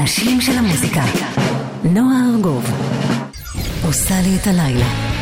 אנשים של המוזיקה. נועה ארגוב עושה לי את הלילה.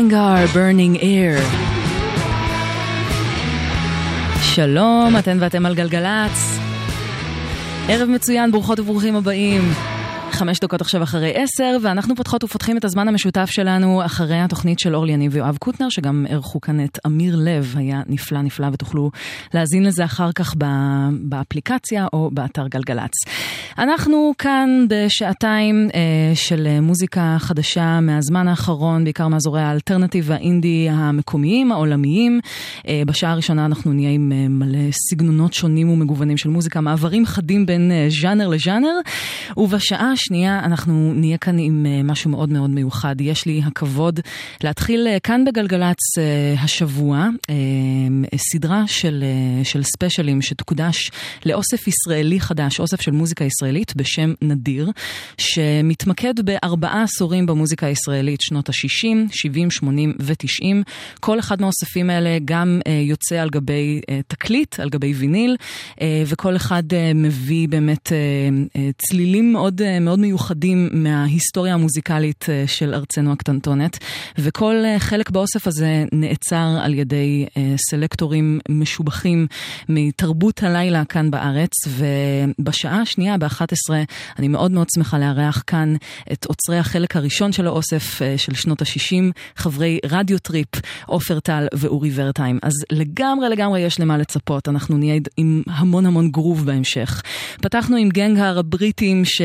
גנגר, burning air. שלום, אתן ואתם על גלגלצ. ערב מצוין, ברוכות וברוכים הבאים. חמש דקות עכשיו אחרי עשר, ואנחנו פותחות ופותחים את הזמן המשותף שלנו אחרי התוכנית של אורלי יניב ויואב קוטנר, שגם אירחו כאן את אמיר לב, היה נפלא נפלא, ותוכלו להאזין לזה אחר כך באפליקציה או באתר גלגלצ. אנחנו כאן בשעתיים אה, של מוזיקה חדשה מהזמן האחרון, בעיקר מאזורי האלטרנטיב והאינדי המקומיים, העולמיים. אה, בשעה הראשונה אנחנו נהיה עם אה, מלא סגנונות שונים ומגוונים של מוזיקה, מעברים חדים בין אה, ז'אנר לז'אנר, ובשעה השנייה אנחנו נהיה כאן עם אה, משהו מאוד מאוד מיוחד. יש לי הכבוד להתחיל אה, כאן בגלגלצ אה, השבוע סדרה של, של ספיישלים שתוקדש לאוסף ישראלי חדש, אוסף של מוזיקה ישראלית בשם נדיר, שמתמקד בארבעה עשורים במוזיקה הישראלית, שנות ה-60, 70, 80 ו-90. כל אחד מהאוספים האלה גם יוצא על גבי תקליט, על גבי ויניל, וכל אחד מביא באמת צלילים מאוד מאוד מיוחדים מההיסטוריה המוזיקלית אה, של ארצנו הקטנטונת, וכל אה, חלק באוסף הזה נעצר על ידי אה, סלקטורים משובחים מתרבות הלילה כאן בארץ, ובשעה השנייה, ב-11, אני מאוד מאוד שמחה לארח כאן את אוצרי החלק הראשון של האוסף של שנות ה-60, חברי רדיו טריפ, עופר טל ואורי ורטהיים. אז לגמרי לגמרי יש למה לצפות, אנחנו נהיה עם המון המון גרוב בהמשך. פתחנו עם גנגהר הבריטים ש...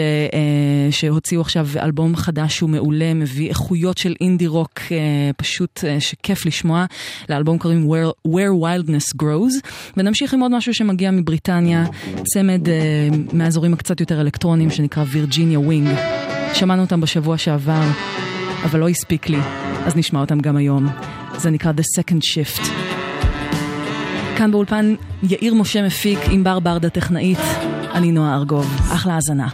שהוציאו עכשיו אלבום חדש שהוא מעולה, מביא איכויות של אינדי רוק אה, פשוט אה, שכיף לשמוע. לאלבום קוראים Where, Where Wildness Grows. ונמשיך עם עוד משהו שמגיע מבריטניה, צמד אה, מהאזורים הקצת יותר אלקטרוניים שנקרא וירג'יניה ווינג. שמענו אותם בשבוע שעבר. אבל לא הספיק לי, אז נשמע אותם גם היום. זה נקרא The Second Shift. כאן באולפן יאיר משה מפיק עם בר ברדה טכנאית, אני נועה ארגוב. אחלה האזנה.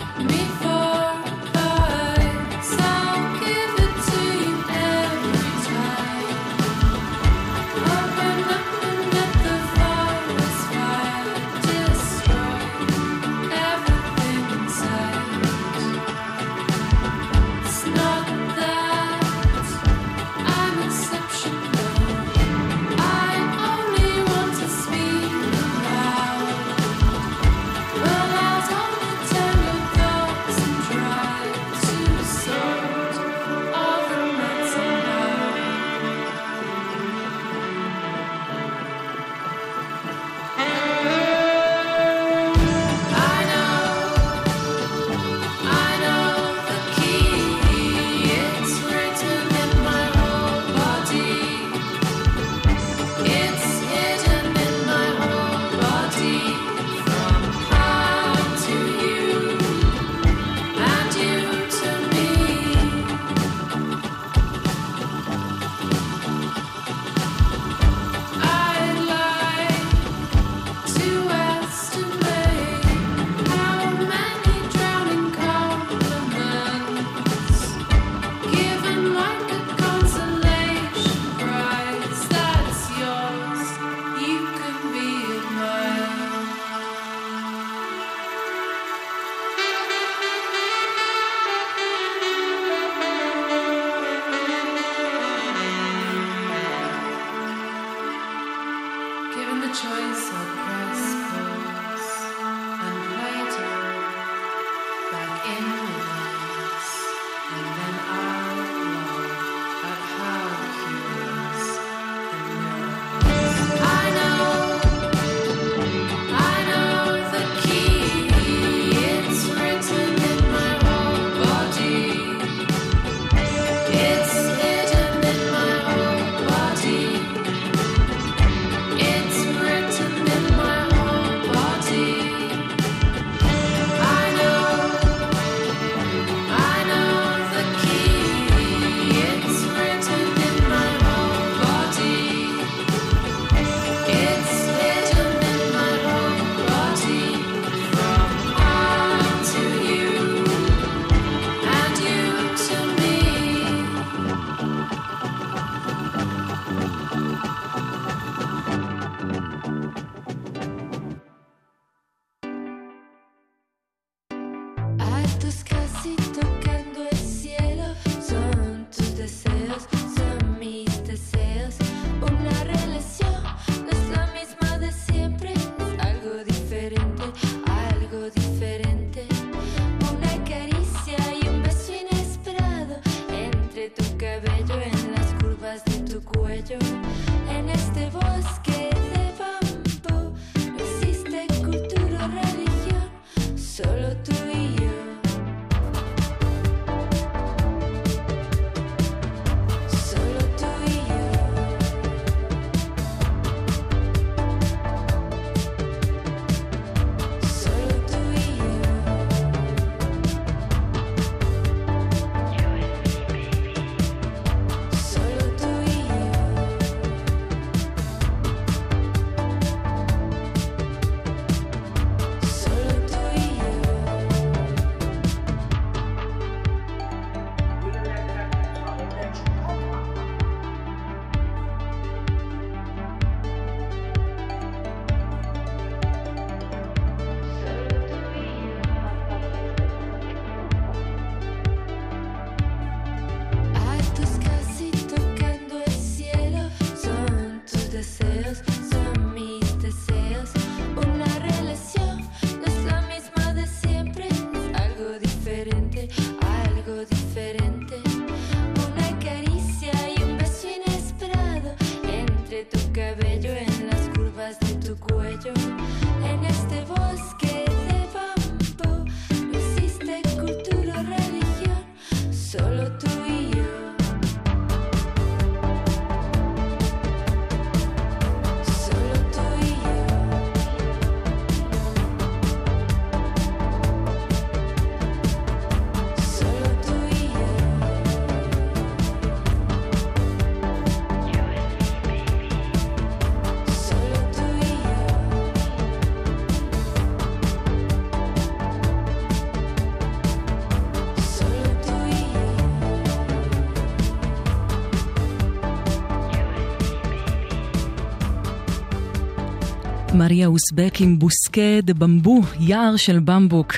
מריה אוסבק עם Bosque de Bambú, יער של במבוק.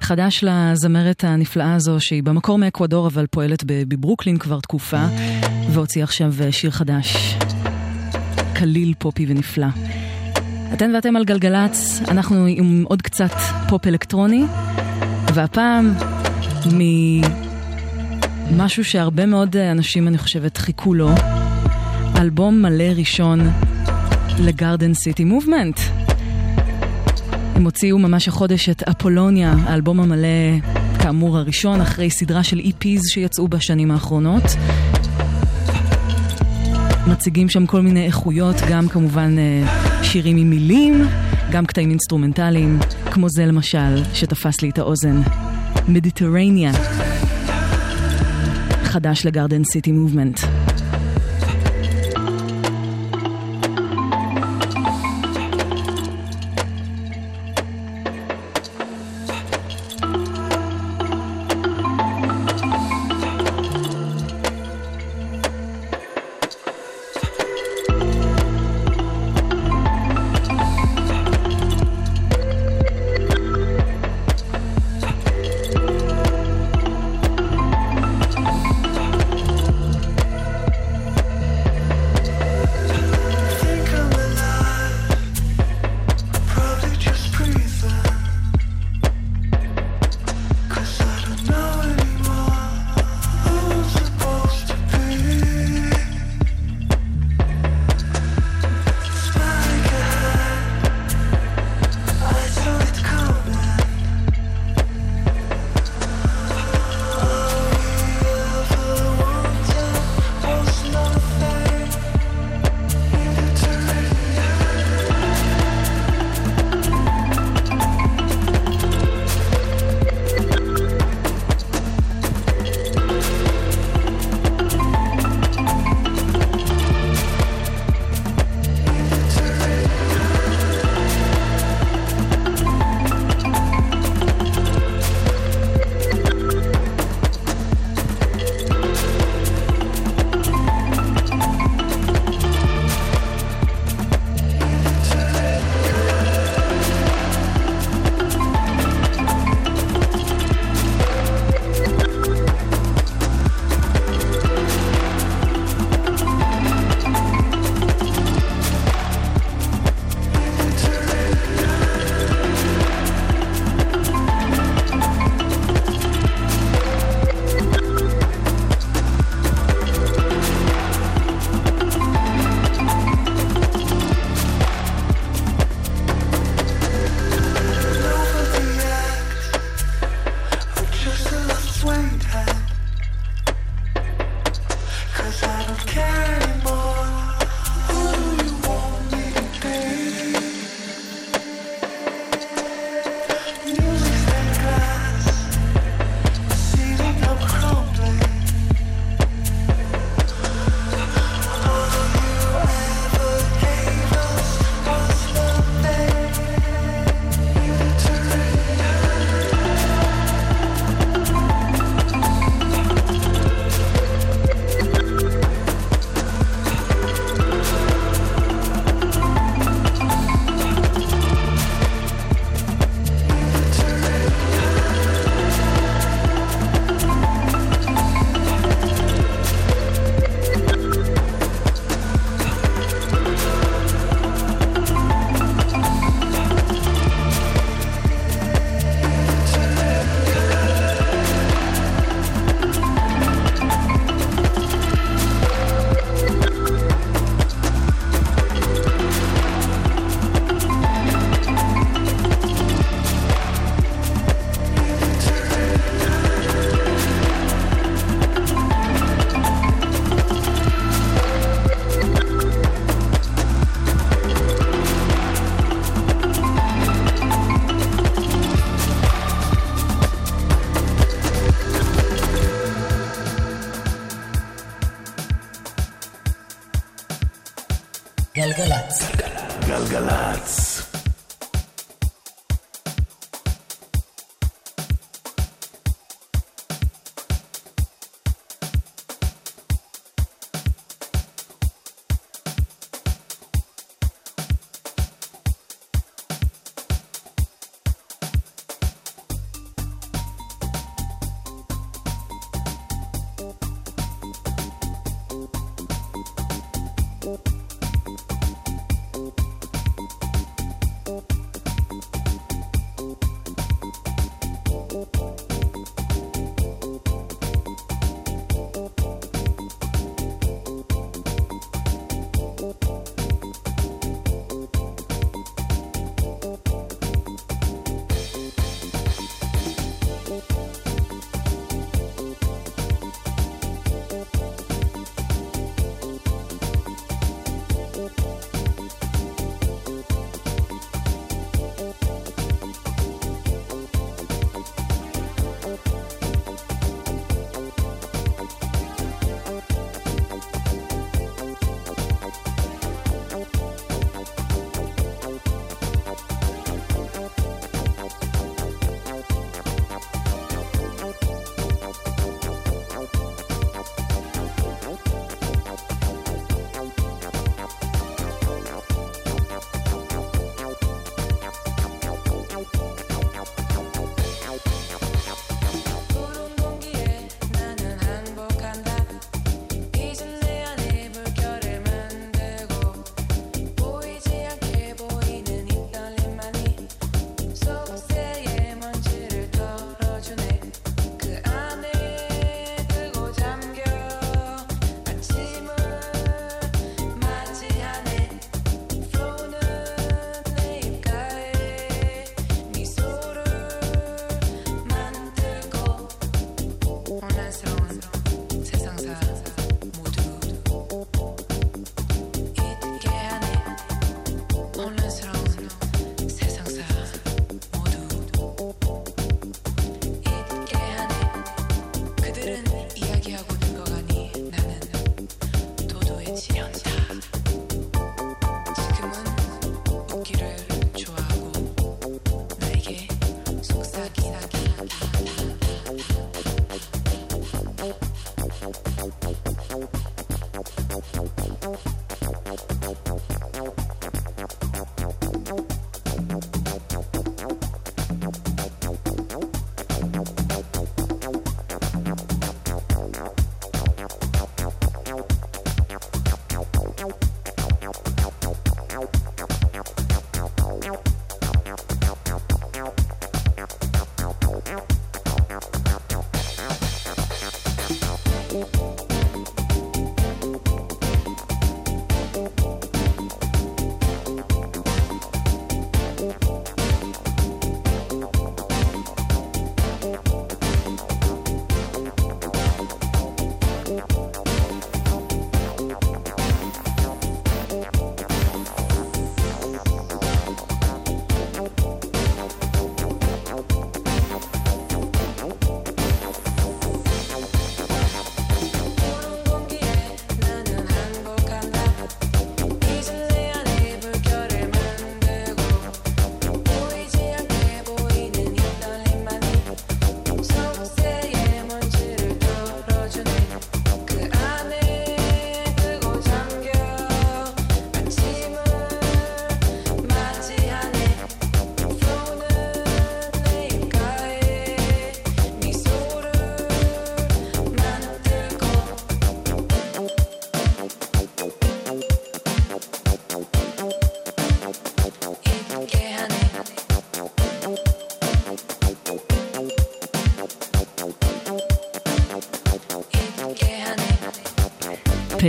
חדש לזמרת הנפלאה הזו, שהיא במקור מאקוודור אבל פועלת בברוקלין כבר תקופה, והוציאה עכשיו שיר חדש. קליל פופי ונפלא. אתן ואתם על גלגלצ, אנחנו עם עוד קצת פופ אלקטרוני, והפעם ממשהו שהרבה מאוד אנשים, אני חושבת, חיכו לו, אלבום מלא ראשון לגרדן סיטי מובמנט. הם הוציאו ממש החודש את אפולוניה, האלבום המלא, כאמור הראשון, אחרי סדרה של EPs שיצאו בשנים האחרונות. מציגים שם כל מיני איכויות, גם כמובן אה, שירים עם מילים, גם קטעים אינסטרומנטליים, כמו זה למשל, שתפס לי את האוזן. מדיטרניה. חדש לגרדן סיטי מובמנט.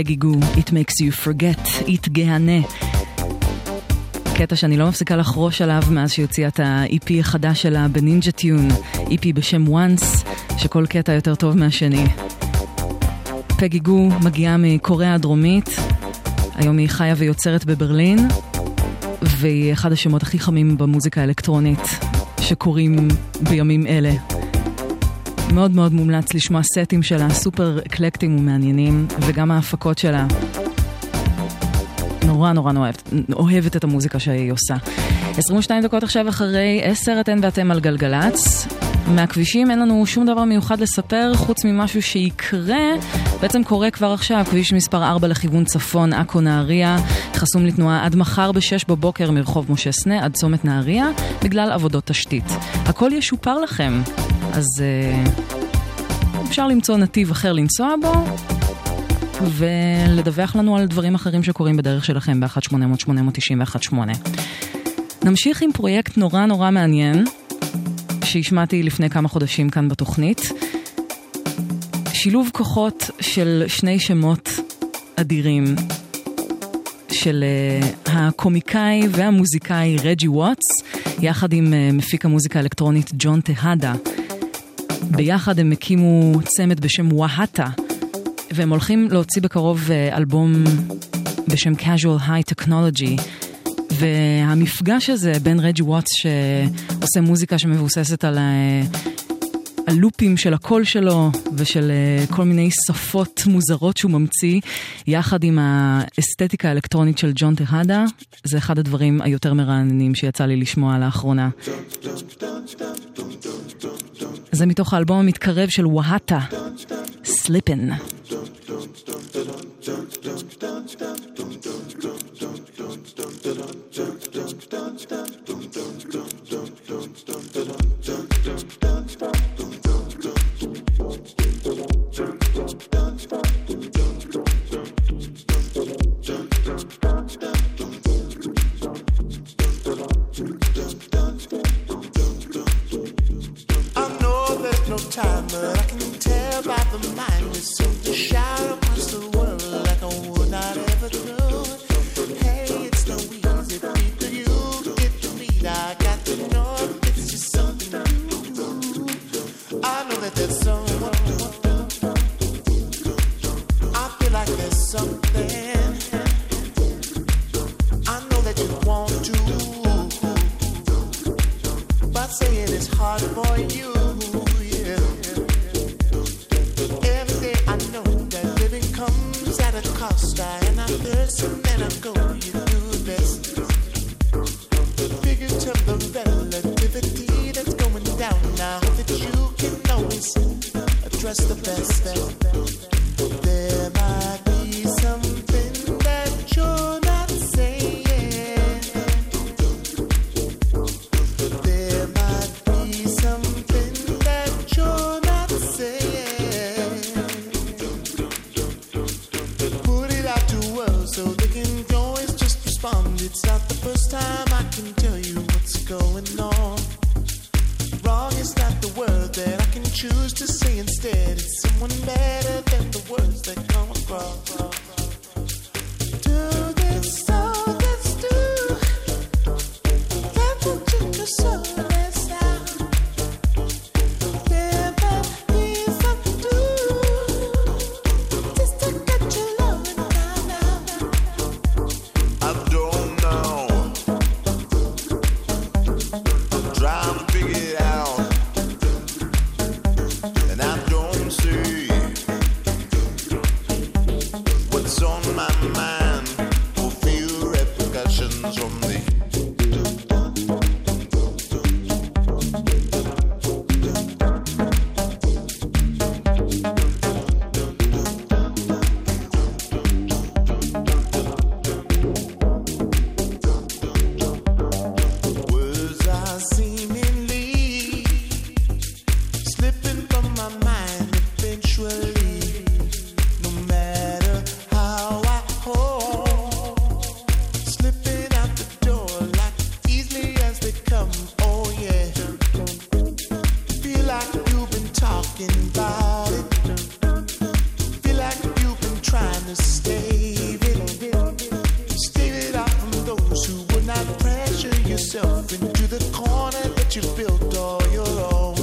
פגי גו, It makes you forget, It גהנה. קטע שאני לא מפסיקה לחרוש עליו מאז שהיא הוציאה את ה-EP החדש שלה בנינג'ה טיון, EP בשם once, שכל קטע יותר טוב מהשני. פגי גו מגיעה מקוריאה הדרומית, היום היא חיה ויוצרת בברלין, והיא אחד השמות הכי חמים במוזיקה האלקטרונית שקורים בימים אלה. מאוד מאוד מומלץ לשמוע סטים שלה, סופר אקלקטיים ומעניינים, וגם ההפקות שלה. נורא נורא אוהבת, אוהבת את המוזיקה שהיא עושה. 22 דקות עכשיו אחרי 10 אתן ואתם על גלגלצ. מהכבישים אין לנו שום דבר מיוחד לספר חוץ ממשהו שיקרה, בעצם קורה כבר עכשיו, כביש מספר 4 לכיוון צפון, עכו נהריה, חסום לתנועה עד מחר ב-6 בבוקר מרחוב משה סנה עד צומת נהריה, בגלל עבודות תשתית. הכל ישופר לכם, אז uh, אפשר למצוא נתיב אחר לנסוע בו, ולדווח לנו על דברים אחרים שקורים בדרך שלכם ב-1-800-891-8. נמשיך עם פרויקט נורא נורא מעניין, שהשמעתי לפני כמה חודשים כאן בתוכנית. שילוב כוחות של שני שמות אדירים, של uh, הקומיקאי והמוזיקאי רג'י וואטס, יחד עם uh, מפיק המוזיקה האלקטרונית ג'ון טהדה. ביחד הם הקימו צמד בשם והטה, והם הולכים להוציא בקרוב uh, אלבום בשם casual high technology. והמפגש הזה בין רג'י וואטס שעושה מוזיקה שמבוססת על הלופים של הקול שלו ושל כל מיני שפות מוזרות שהוא ממציא, יחד עם האסתטיקה האלקטרונית של ג'ון טהדה, זה אחד הדברים היותר מרעננים שיצא לי לשמוע לאחרונה. זה מתוך האלבום המתקרב של וואטה, סליפן. Dun, dun, dun, dun, dun, dun, dun, dun, dun, dun, dun, dun, dun, dun, dun, dun, dun, But I can tell by the mind is so shallow. to pressure yourself into the corner that you built all your own.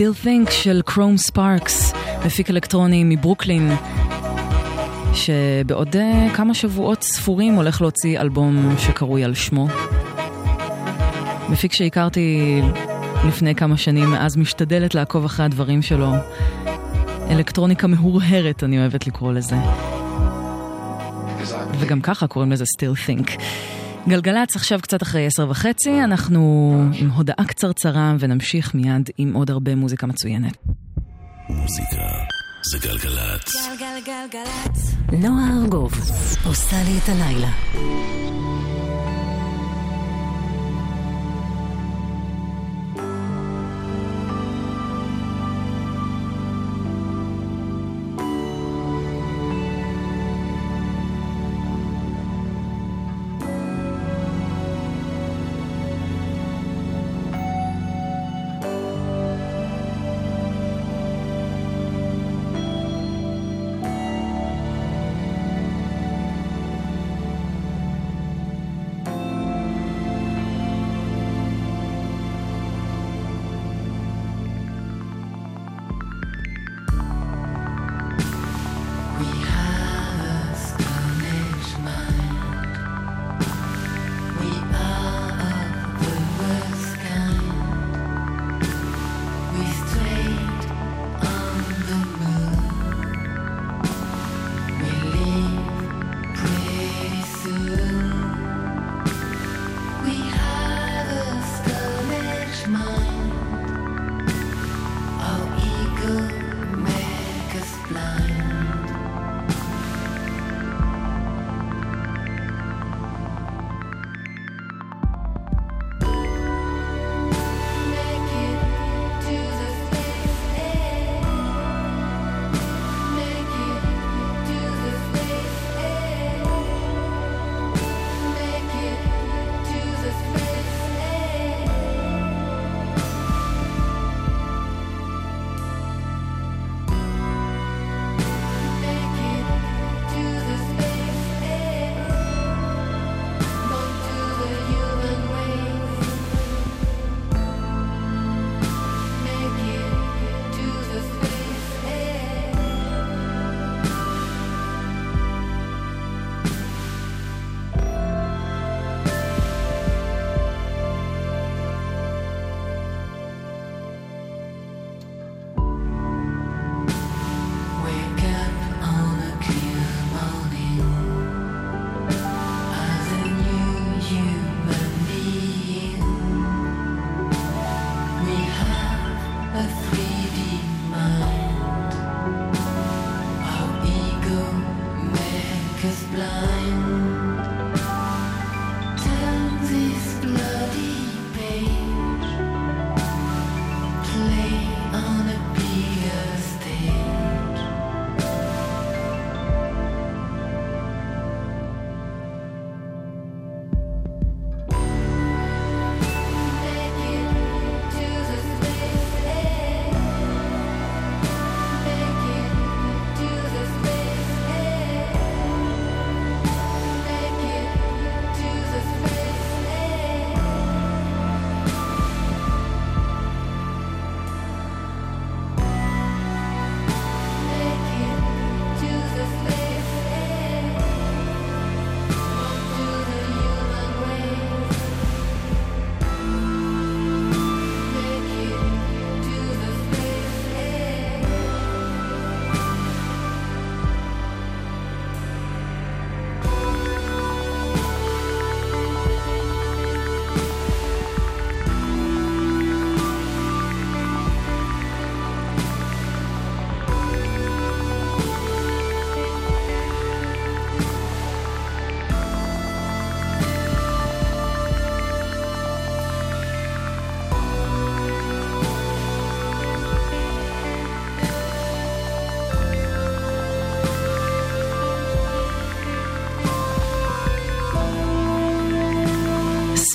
Still Think של קרום ספארקס, מפיק אלקטרוני מברוקלין, שבעוד אה, כמה שבועות ספורים הולך להוציא אלבום שקרוי על שמו. מפיק שהכרתי לפני כמה שנים, מאז משתדלת לעקוב אחרי הדברים שלו. אלקטרוניקה מהורהרת, אני אוהבת לקרוא לזה. וגם ככה קוראים לזה Still Think. גלגלצ עכשיו קצת אחרי עשר וחצי, אנחנו עם הודעה קצרצרה ונמשיך מיד עם עוד הרבה מוזיקה מצוינת. מוזיקה זה גלגלצ. גלגלגלצ. נועה ארגוב עושה לי את הלילה.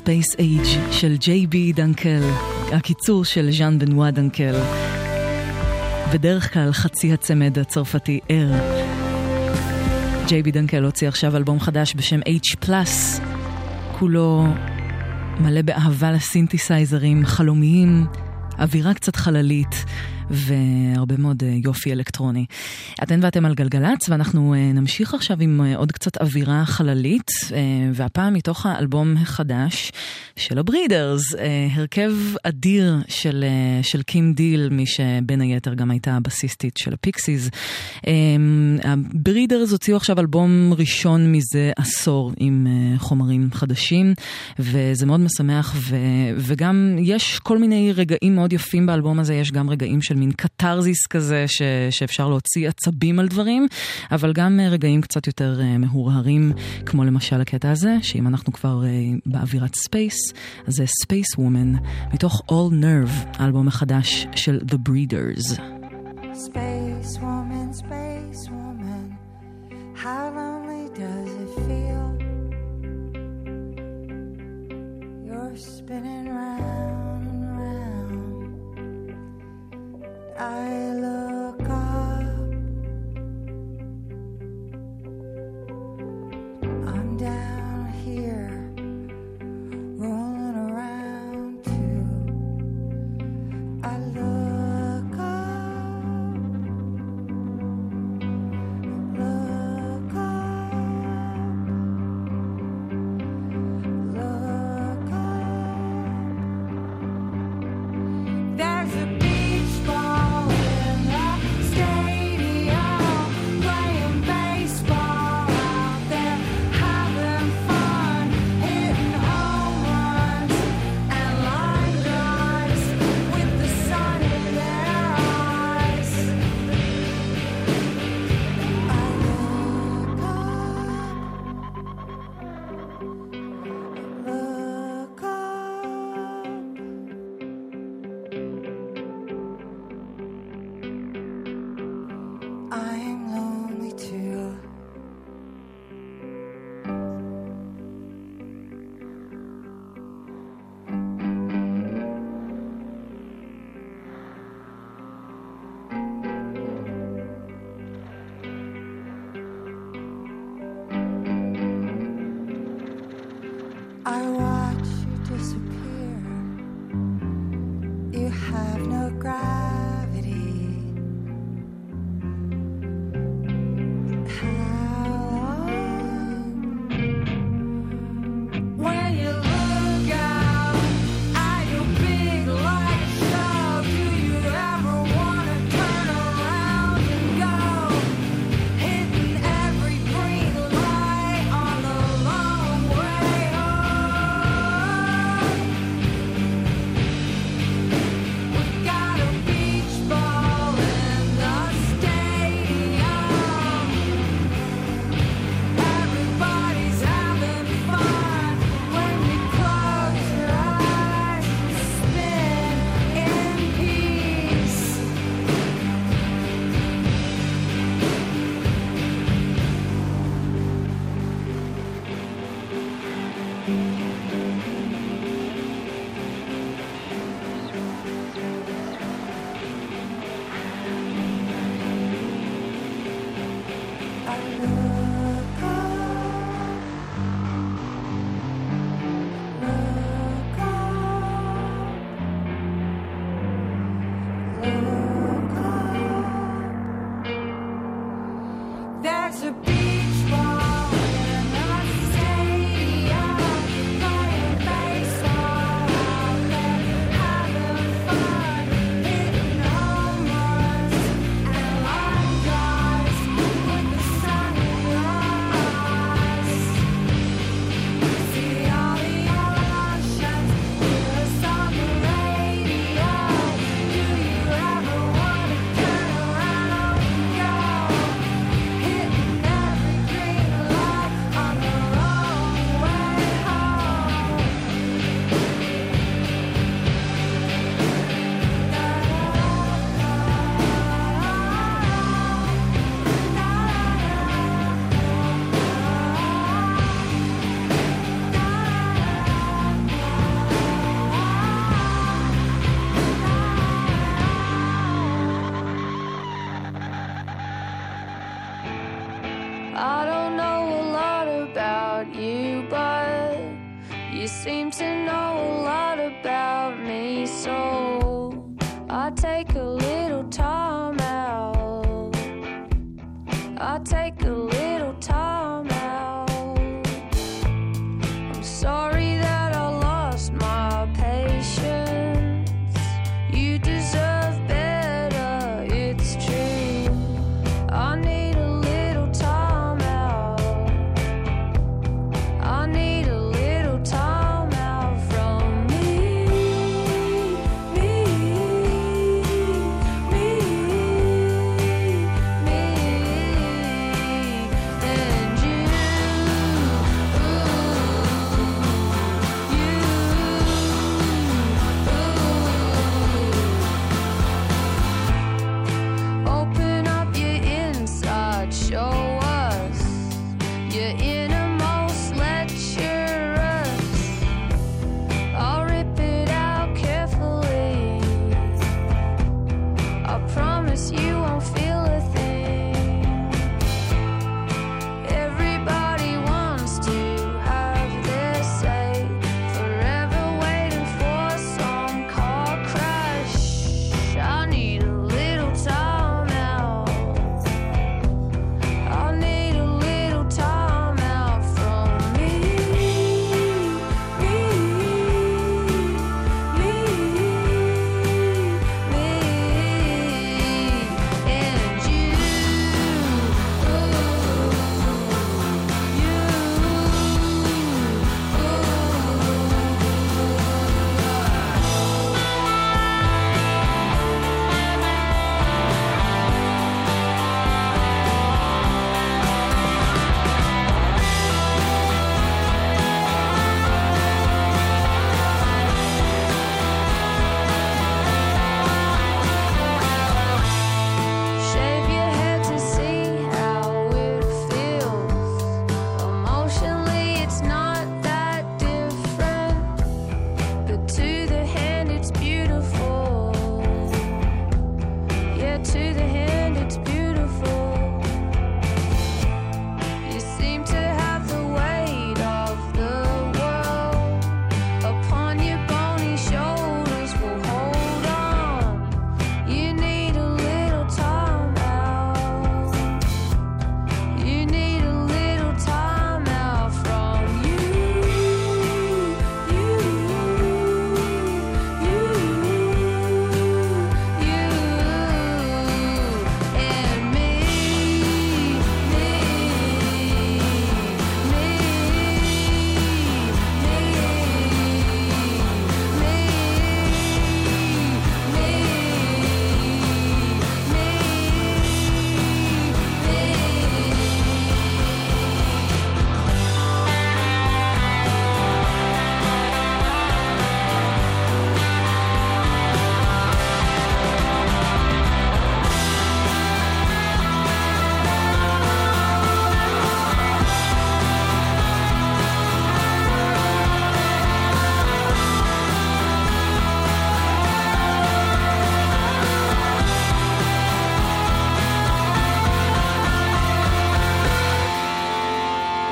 Space Age של ג'יי בי דנקל, הקיצור של ז'אן בנואה דנקל. בדרך כלל חצי הצמד הצרפתי ער. ג'יי בי דנקל הוציא עכשיו אלבום חדש בשם H+, כולו מלא באהבה לסינתסייזרים חלומיים, אווירה קצת חללית. והרבה מאוד אה, יופי אלקטרוני. אתן ואתם על גלגלצ, ואנחנו אה, נמשיך עכשיו עם אה, עוד קצת אווירה חללית, והפעם מתוך האלבום החדש של הברידרס, הרכב אדיר של, של קים דיל, מי שבין היתר גם הייתה הבסיסטית של הפיקסיס. הברידרס הוציאו עכשיו אלבום ראשון מזה עשור עם חומרים חדשים, וזה מאוד משמח, ו, וגם יש כל מיני רגעים מאוד יפים באלבום הזה, יש גם רגעים של מין קתרזיס כזה ש, שאפשר להוציא עצבים על דברים, אבל גם אה, רגעים קצת יותר אה, מהורהרים, כמו למשל הקטע הזה, שאם אנחנו כבר אה, באווירת space, זה Spacewoman, מתוך All Nerve, האלבום החדש של The Breeders. Space woman, space woman, how lonely does it feel? You're spinning round. I look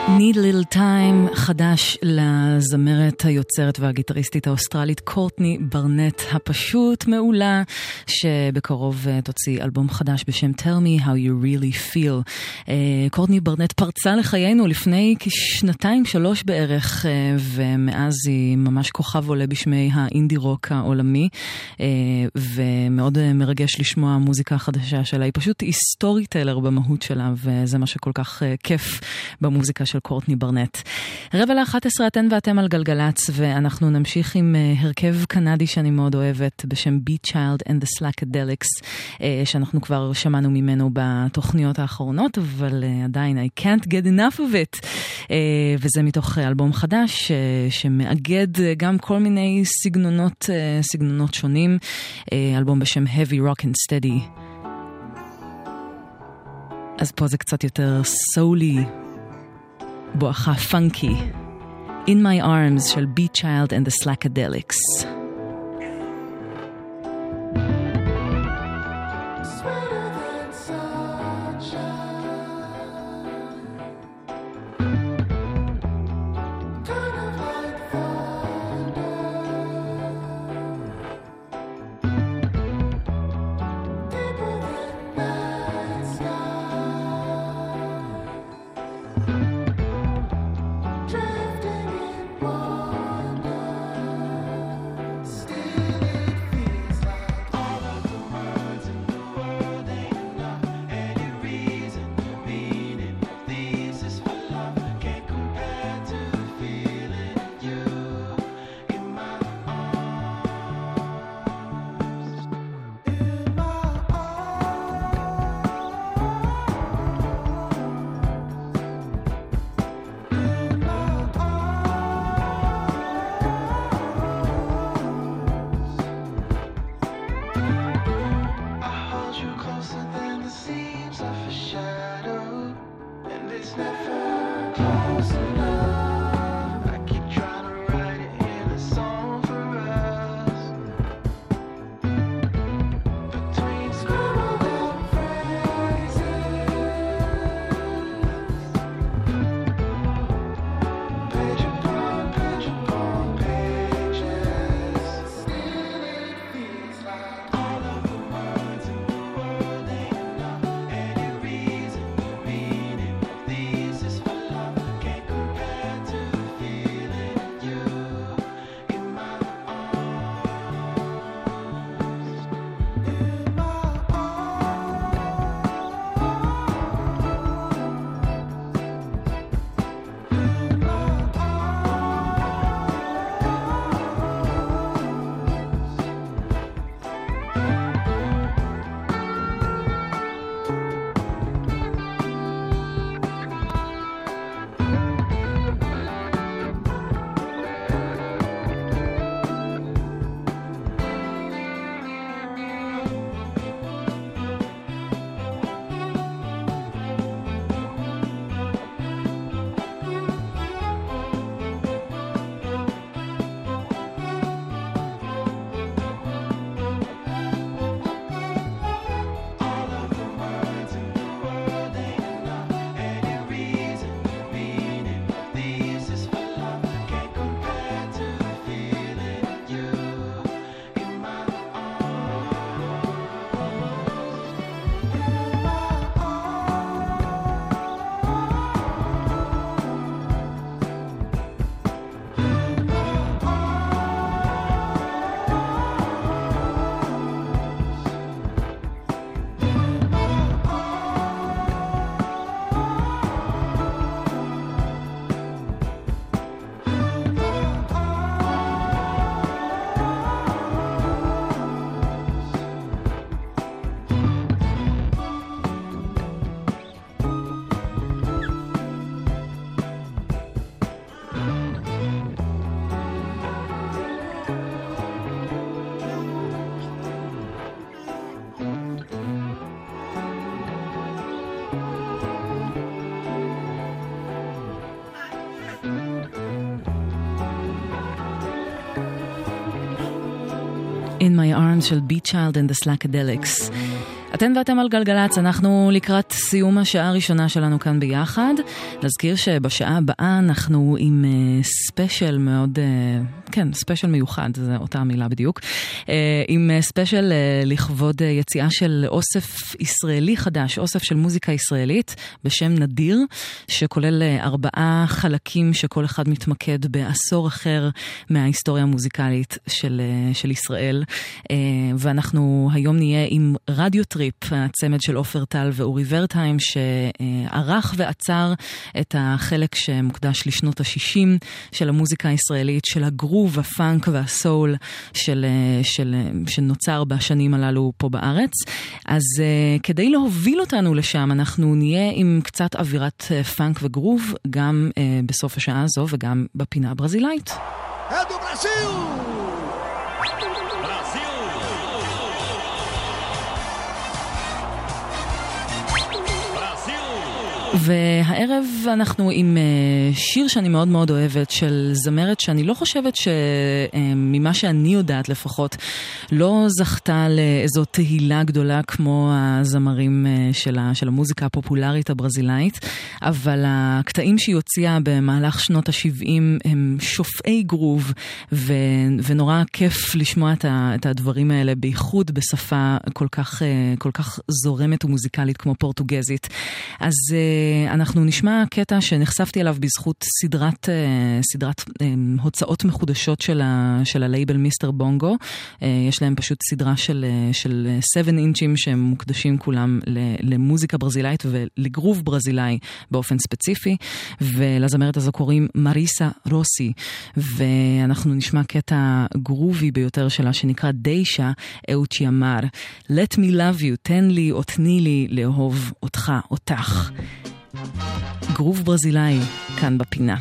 Need a Little Time, חדש לזמרת היוצרת והגיטריסטית האוסטרלית קורטני ברנט הפשוט מעולה, שבקרוב אה, תוציא אלבום חדש בשם Tell Me How You Really Feel. אה, קורטני ברנט פרצה לחיינו לפני כשנתיים שלוש בערך, אה, ומאז היא ממש כוכב עולה בשמי האינדי רוק העולמי, ומאוד מרגש לשמוע המוזיקה החדשה שלה. היא פשוט היסטורי טלר במהות שלה, וזה מה שכל כך כיף במוזיקה של קורטני ברנט. רבע ל-11 אתן ואתם על גלגלצ, ואנחנו נמשיך עם הרכב קנדי שאני מאוד אוהבת, בשם Beat Child and the Slackadelics, שאנחנו כבר שמענו ממנו בתוכניות האחרונות, אבל עדיין I can't get enough of it. וזה מתוך אלבום חדש, שמאגד גם כל מיני סגנונות, סגנונות שונים, אלבום בשם Heavy Rock and Steady. אז פה זה קצת יותר סולי. בואכה פאנקי. In My Arms של Beat Child and the Slackadelics. In My Arms של Beat Child and the Slackadelics. אתן ואתם על גלגלצ, אנחנו לקראת סיום השעה הראשונה שלנו כאן ביחד. נזכיר שבשעה הבאה אנחנו עם אה, מאוד, אה, כן, ספיישל מיוחד, זו אותה המילה בדיוק, אה, עם ספיישל אה, לכבוד אה, יציאה של אוסף ישראלי חדש, אוסף של מוזיקה ישראלית בשם נדיר, שכולל ארבעה חלקים שכל אחד מתמקד בעשור אחר מההיסטוריה המוזיקלית של, של ישראל. ואנחנו היום נהיה עם רדיו טריפ. הצמד של עופר טל ואורי ורטהיים, שערך ואצר את החלק שמוקדש לשנות ה-60 של המוזיקה הישראלית, של הגרוב, הפאנק והסול של, של, שנוצר בשנים הללו פה בארץ. אז כדי להוביל אותנו לשם, אנחנו נהיה עם קצת אווירת פאנק וגרוב, גם בסוף השעה הזו וגם בפינה הברזילאית. ברזיל! והערב אנחנו עם שיר שאני מאוד מאוד אוהבת של זמרת שאני לא חושבת שממה שאני יודעת לפחות לא זכתה לאיזו תהילה גדולה כמו הזמרים של, של המוזיקה הפופולרית הברזילאית, אבל הקטעים שהיא הוציאה במהלך שנות ה-70 הם שופעי גרוב ונורא כיף לשמוע את הדברים האלה, בייחוד בשפה כל כך, כל כך זורמת ומוזיקלית כמו פורטוגזית. אז אנחנו נשמע קטע שנחשפתי אליו בזכות סדרת, סדרת הוצאות מחודשות של, ה, של הלייבל מיסטר בונגו. יש להם פשוט סדרה של, של 7 אינצ'ים שהם מוקדשים כולם למוזיקה ברזילאית ולגרוב ברזילאי באופן ספציפי, ולזמרת הזו קוראים מריסה רוסי, ואנחנו נשמע קטע גרובי ביותר שלה שנקרא דיישה אאוצ'יאמר. Let me love you, תן לי או תני לי לאהוב אותך, אותך. גרוב ברזילאי, כאן בפינה.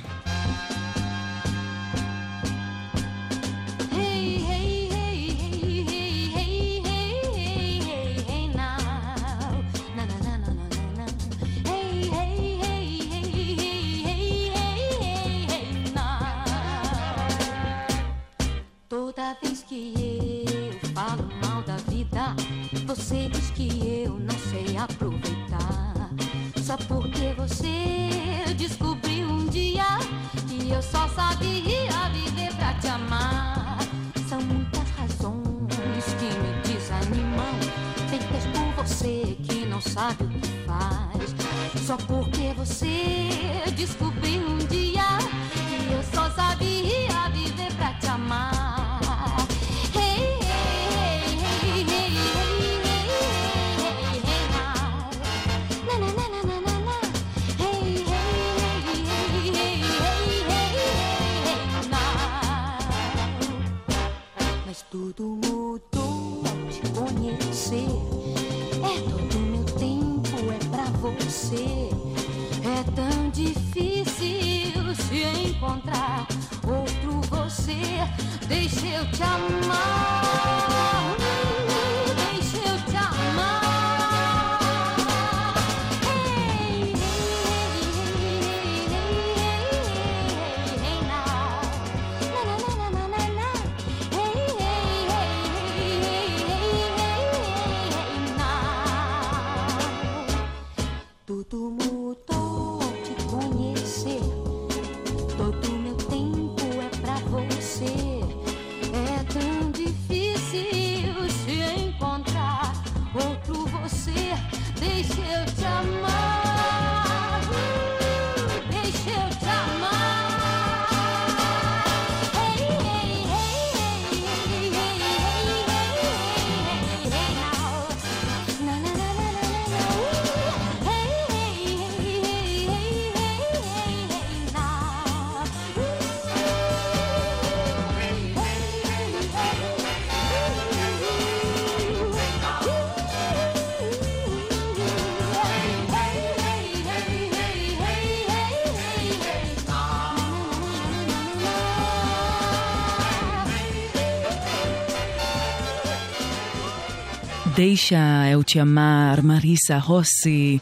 דיישה, אהוד שיאמר, מריסה, הוסי,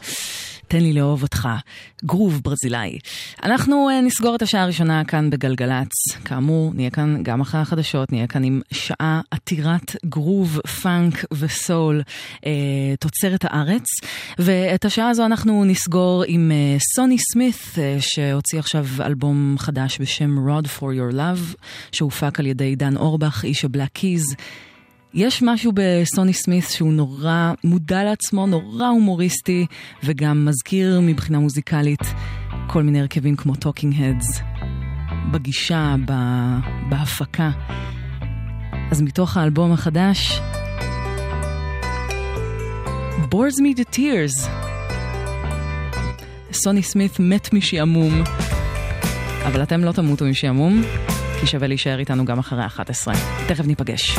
תן לי לאהוב אותך. גרוב ברזילאי. אנחנו אה, נסגור את השעה הראשונה כאן בגלגלצ. כאמור, נהיה כאן גם אחרי החדשות, נהיה כאן עם שעה עתירת גרוב, פאנק וסול, אה, תוצרת הארץ. ואת השעה הזו אנחנו נסגור עם אה, סוני סמית, אה, שהוציא עכשיו אלבום חדש בשם Rod for Your Love, שהופק על ידי דן אורבך, איש הבלק קיז. יש משהו בסוני סמית שהוא נורא מודע לעצמו, נורא הומוריסטי, וגם מזכיר מבחינה מוזיקלית כל מיני הרכבים כמו טוקינג הדס, בגישה, בהפקה. אז מתוך האלבום החדש, bores me to tears. סוני סמית מת משעמום, אבל אתם לא תמותו משעמום, כי שווה להישאר איתנו גם אחרי 11. תכף ניפגש.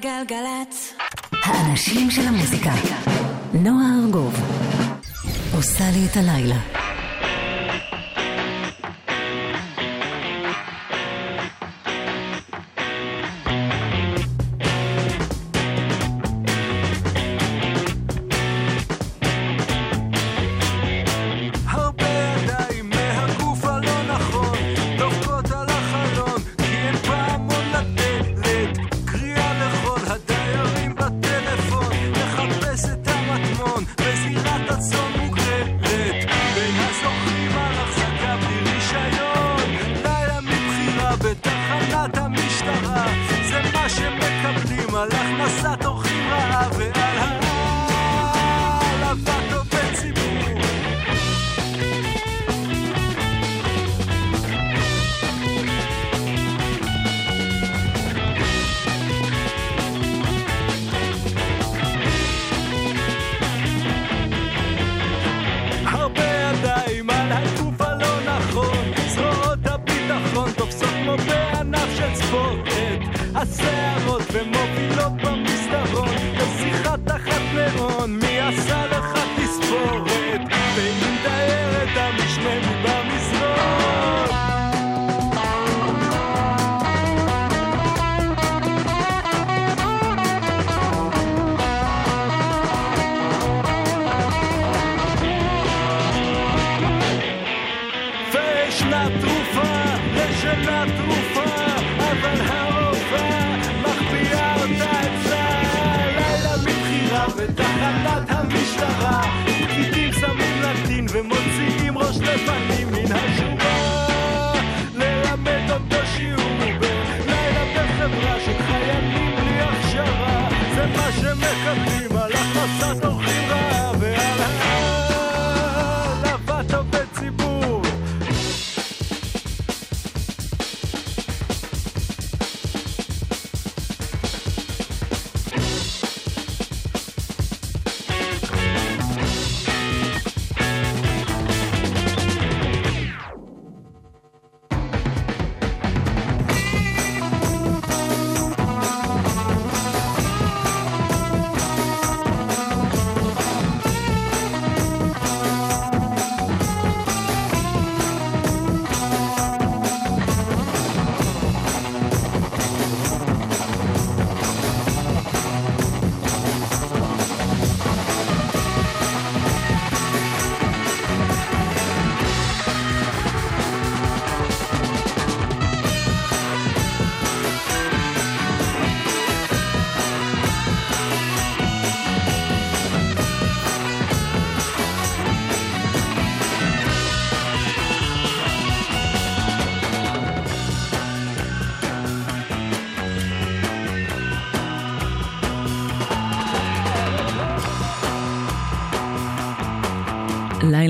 גלגלצ. האנשים של המוזיקה. נועה ארגוב. עושה לי את הלילה.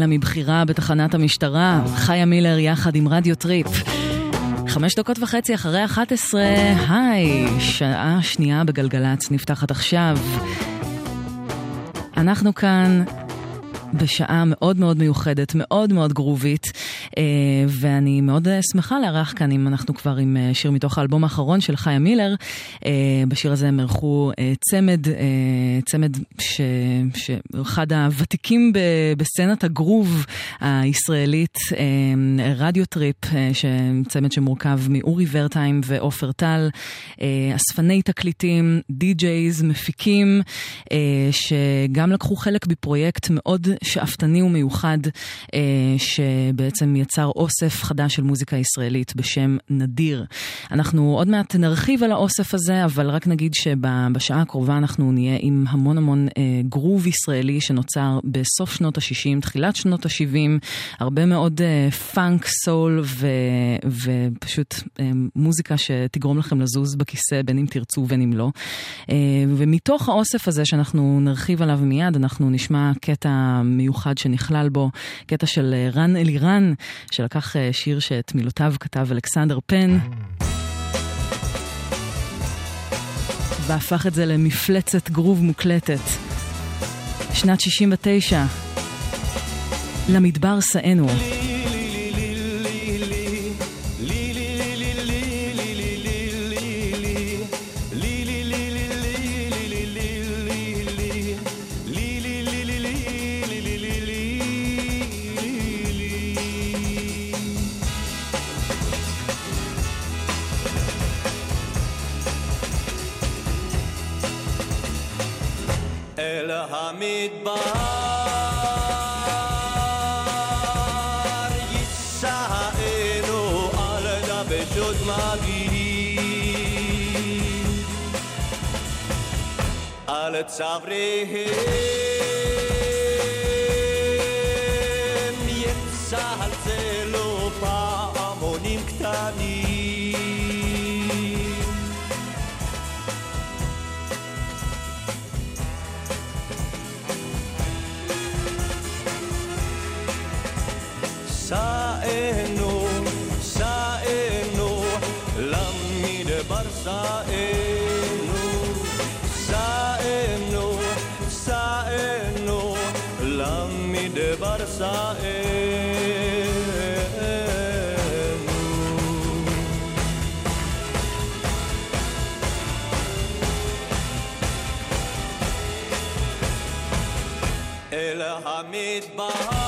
לילה מבחירה בתחנת המשטרה, חיה מילר יחד עם רדיו טריפ. חמש דקות וחצי אחרי 11, היי, שעה שנייה בגלגלצ נפתחת עכשיו. אנחנו כאן בשעה מאוד מאוד מיוחדת, מאוד מאוד גרובית, אה, ואני מאוד אה, שמחה לארח כאן, אם אנחנו כבר עם אה, שיר מתוך האלבום האחרון של חיה מילר. אה, בשיר הזה הם אירחו אה, צמד, אה, צמד שאחד הוותיקים ב- בסצנת הגרוב הישראלית, רדיו טריפ, אה, ש- צמד שמורכב מאורי ורטהיים ועופר טל, אה, אספני תקליטים, DJs, מפיקים, אה, שגם לקחו חלק בפרויקט מאוד שאפתני ומיוחד, אה, שבעצם יצר אוסף חדש של מוזיקה ישראלית בשם נדיר. אנחנו עוד מעט נרחיב על האוסף הזה, אבל רק נגיד שבשעה הקרובה אנחנו נהיה עם המון המון אה, גרוב ישראלי שנוצר בסוף שנות ה-60, תחילת שנות ה-70, הרבה מאוד אה, פאנק, סול ו, ופשוט אה, מוזיקה שתגרום לכם לזוז בכיסא בין אם תרצו ובין אם לא. אה, ומתוך האוסף הזה שאנחנו נרחיב עליו מיד, אנחנו נשמע קטע מיוחד שנכלל בו, קטע של אה, רן אלירן, שלקח אה, שיר שאת מילותיו כתב אלכסנדר פן. והפך את זה למפלצת גרוב מוקלטת. שנת 69, למדבר שאינו. אל המדבר יישאנו על דבשות מגיעים על צוואריהם יצלצלו סענו, סענו, סענו, למדבר סענו. אל המדבר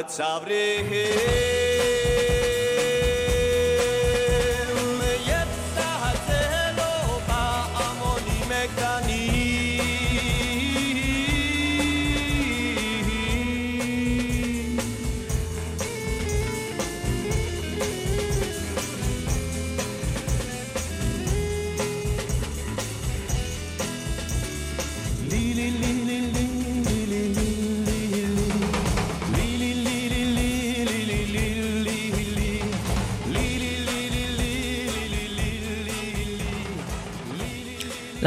על צוואריהם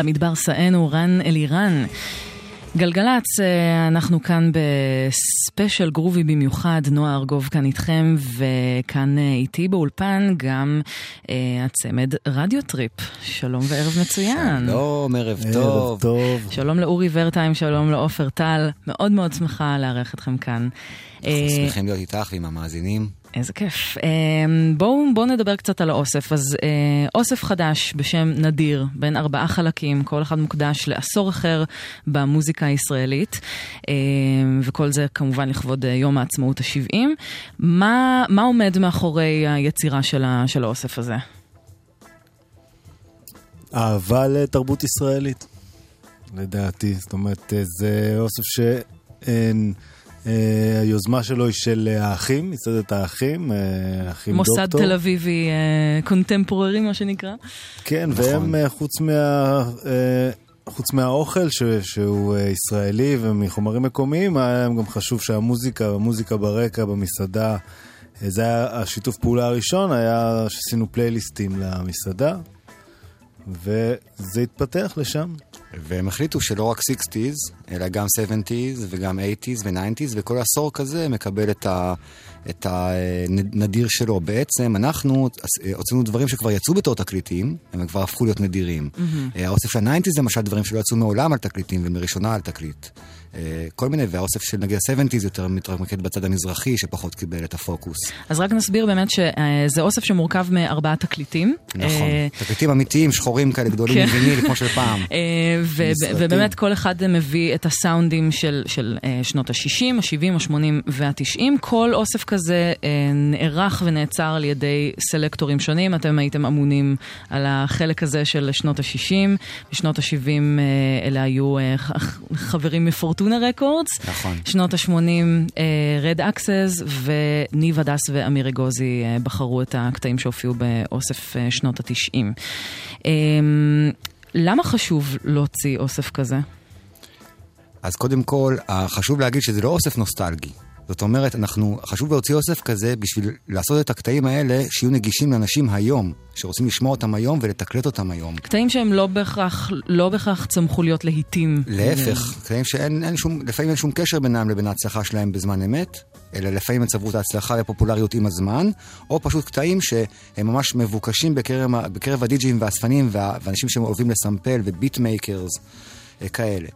למדבר שאינו, רן אלירן. גלגלצ, אה, אנחנו כאן בספיישל גרובי במיוחד, נועה ארגוב כאן איתכם, וכאן אה, איתי באולפן גם אה, הצמד רדיו טריפ. שלום וערב מצוין. שלום, ערב ערב טוב. טוב. שלום לאורי ורטהיים, שלום לעופר טל, מאוד מאוד שמחה לארח אתכם כאן. אנחנו אה, שמחים להיות איתך ועם המאזינים. איזה כיף. אה, בואו בוא נדבר קצת על האוסף. אז אה, אוסף חדש בשם נדיר, בין ארבעה חלקים, כל אחד מוקדש לעשור אחר במוזיקה הישראלית, אה, וכל זה כמובן לכבוד אה, יום העצמאות ה-70. מה, מה עומד מאחורי היצירה של, ה, של האוסף הזה? אהבה לתרבות ישראלית, לדעתי. זאת אומרת, אה, זה אוסף שהיוזמה שלו היא של אה, האחים, מסעדת האחים, אה, האחים מוסד דוקטור. תל אביבי אה, קונטמפוררי, מה שנקרא. כן, נכון. והם אה, חוץ מה... אה, חוץ מהאוכל ש, שהוא אה, ישראלי ומחומרים מקומיים, היה להם גם חשוב שהמוזיקה, המוזיקה ברקע, במסעדה, אה, זה היה השיתוף פעולה הראשון, היה שעשינו פלייליסטים למסעדה, וזה התפתח לשם. והם החליטו שלא רק 60's, אלא גם 70's וגם 80's ו-90's, וכל עשור כזה מקבל את, ה, את הנדיר שלו. בעצם אנחנו הוצאנו דברים שכבר יצאו בתור תקליטים, הם כבר הפכו להיות נדירים. Mm-hmm. האוסף של ה-90's למשל דברים שלא יצאו מעולם על תקליטים ומראשונה על תקליט. אה, כל מיני, והאוסף של נגיד ה-70's יותר מתמקד בצד המזרחי, שפחות קיבל את הפוקוס. אז רק נסביר באמת שזה אוסף שמורכב מארבעה תקליטים. נכון. אה, תקליטים אמיתיים, שחורים כאלה גדולים כן. מוויניל, כמו של פעם. אה. ובאמת כל אחד מביא את הסאונדים של, של אה, שנות ה-60, ה-70, ה-80 וה-90. כל אוסף כזה אה, נערך ונאצר על ידי סלקטורים שונים. אתם הייתם אמונים על החלק הזה של שנות ה-60. בשנות ה-70 אה, אלה היו אה, ח- מ Fortuna Records. נכון. שנות ה-80, Red Axes, וניב הדס ואמיר אגוזי אה, בחרו את הקטעים שהופיעו באוסף אה, שנות ה-90. למה חשוב להוציא אוסף כזה? אז קודם כל, אה, חשוב להגיד שזה לא אוסף נוסטלגי. זאת אומרת, אנחנו, חשוב להוציא אוסף כזה בשביל לעשות את הקטעים האלה שיהיו נגישים לאנשים היום, שרוצים לשמוע אותם היום ולתקלט אותם היום. קטעים שהם לא בהכרח, לא בהכרח צמחו להיות להיטים. להפך, קטעים שאין אין שום, לפעמים אין שום קשר בינם לבין ההצלחה שלהם בזמן אמת, אלא לפעמים הם צברו את ההצלחה והפופולריות עם הזמן, או פשוט קטעים שהם ממש מבוקשים בקרב, בקרב ה DJים והאספנים וה- ואנשים שאוהבים לסמפל ו beat makers אה, כאלה.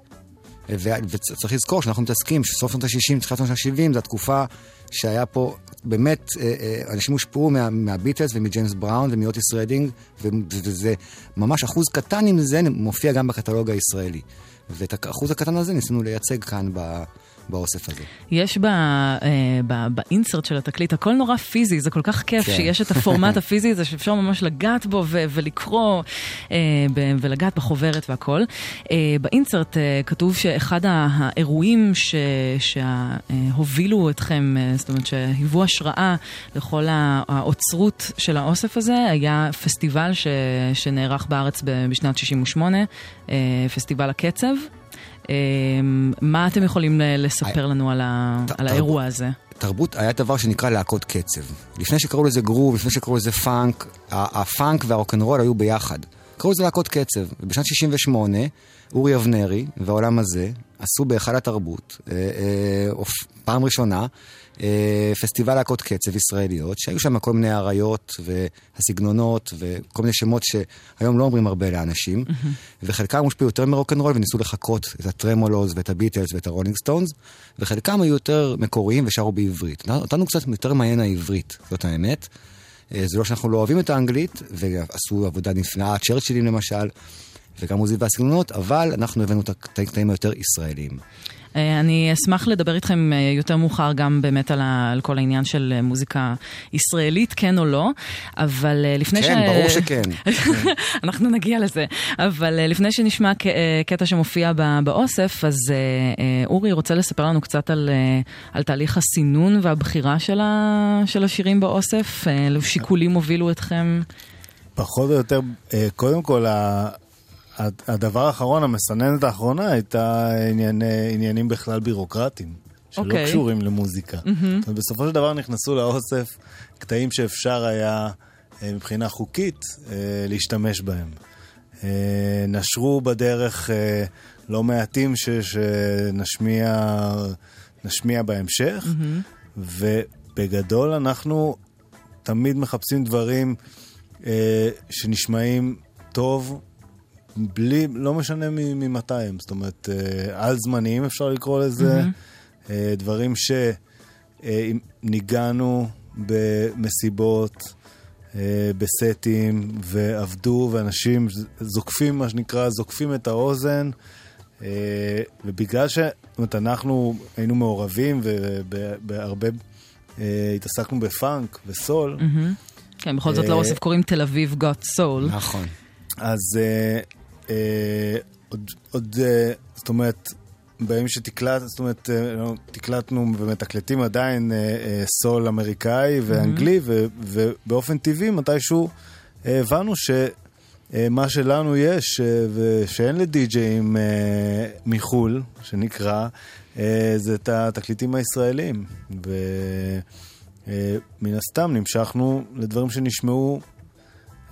וצריך לזכור שאנחנו מתעסקים שסוף שנות ה-60, תחילת שנות ה-70, זו התקופה שהיה פה באמת, אה, אה, אנשים הושפעו מה, מהביטלס ומג'יימס בראון ומאוטיס רדינג, וזה ממש אחוז קטן מזה מופיע גם בקטלוג הישראלי. ואת האחוז הקטן הזה ניסינו לייצג כאן ב- באוסף הזה. יש ב, אה, ב, ב insert של התקליט, הכל נורא פיזי, זה כל כך כיף כן. שיש את הפורמט הפיזי הזה שאפשר ממש לגעת בו ו, ולקרוא אה, ולגעת בחוברת והכל. אה, באינסרט כתוב שאחד האירועים ש- שהובילו אתכם, זאת אומרת שהיוו השראה לכל האוצרות של האוסף הזה, היה פסטיבל ש, שנערך בארץ ב- בשנת 68, אה, פסטיבל הקצב. אה, מה אתם יכולים לספר לנו על, ה, ת- על האירוע הזה? תרבות היה דבר שנקרא להקות קצב. לפני שקראו לזה גרוב, לפני שקראו לזה פאנק, הפאנק והרוקנרול היו ביחד. קראו לזה להקות קצב. ובשנת 68, אורי אבנרי והעולם הזה עשו בהיכל התרבות, אה, אה, פעם ראשונה, אה, פסטיבל להקות קצב ישראליות, שהיו שם כל מיני אריות והסגנונות וכל מיני שמות שהיום לא אומרים הרבה לאנשים, וחלקם הושפעו יותר מרוקנרול וניסו לחקות את הטרמלוז ואת הביטלס ואת הרולינג סטונס, וחלקם היו יותר מקוריים ושרו בעברית. אותנו קצת יותר מעניין העברית, זאת האמת. אה, זה לא שאנחנו לא אוהבים את האנגלית, ועשו עבודה נפלאה, צ'רצ'ילים למשל, וגם עוזי והסגנונות, אבל אנחנו הבאנו את הקטעים היותר ישראליים. אה, אני אשמח לדבר איתכם אה, יותר מאוחר גם באמת על, ה, על כל העניין של מוזיקה ישראלית, כן או לא, אבל אה, לפני כן, ברור שכן. אנחנו נגיע לזה. אבל לפני שנשמע ק- קטע שמופיע באוסף, אז אורי רוצה לספר לנו קצת על, על תהליך הסינון והבחירה של, ה, של השירים באוסף. אילו שיקולים הובילו אתכם? פחות או יותר, קודם כל, הדבר האחרון, המסננת האחרונה, הייתה ענייני, עניינים בכלל בירוקרטיים, שלא אוקיי. קשורים למוזיקה. אומרת, בסופו של דבר נכנסו לאוסף קטעים שאפשר היה אה, מבחינה חוקית אה, להשתמש בהם. אה, נשרו בדרך אה, לא מעטים ש- שנשמיע נשמיע בהמשך, מהמם. ובגדול אנחנו תמיד מחפשים דברים אה, שנשמעים טוב, בלי, לא משנה ממתי הם, זאת אומרת, אה, על זמניים אפשר לקרוא לזה. אה, דברים שניגענו במסיבות, אה, בסטים, ועבדו, ואנשים זוקפים, מה שנקרא, זוקפים את האוזן. אה, ובגלל ש... זאת אומרת, אנחנו היינו מעורבים ובהרבה... אה, התעסקנו בפאנק וסול. כן, בכל זאת אה, לאוסף קוראים תל אביב got soul. נכון. אז עוד, עוד אה, זאת אומרת, בימים שתקלט, זאת אומרת, אה, לא, תקלטנו ומתקלטים עדיין אה, אה, סול אמריקאי ואנגלי, ו, ובאופן טבעי מתישהו אה, הבנו שמה שלנו יש, אה, ושאין לדי-ג'אים אה, מחו"ל, שנקרא, אה, זה את התקליטים הישראלים. ומן הסתם נמשכנו לדברים שנשמעו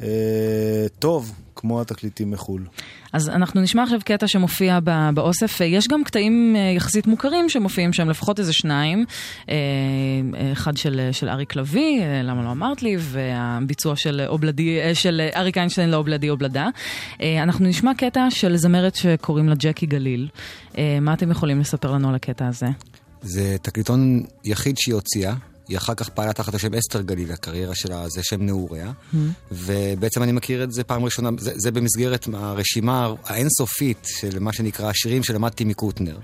אה, טוב, כמו התקליטים מחו"ל. אז אנחנו נשמע עכשיו קטע שמופיע באוסף. אה, יש גם קטעים אה, יחסית מוכרים שמופיעים שם, לפחות איזה שניים. אה, אחד של, של אריק לביא, למה לא אמרת לי, והביצוע של אובלדי, של אריק איינשטיין לאובלדי אובלדה. אנחנו נשמע קטע של זמרת שקוראים לה ג'קי גליל. מה אתם יכולים לספר לנו על הקטע הזה? זה תקליטון יחיד שהיא הוציאה, היא אחר כך פעלה תחת השם אסתר גליל, הקריירה שלה זה שם נעוריה. Hmm. ובעצם אני מכיר את זה פעם ראשונה, זה, זה במסגרת הרשימה האינסופית של מה שנקרא השירים שלמדתי מקוטנר.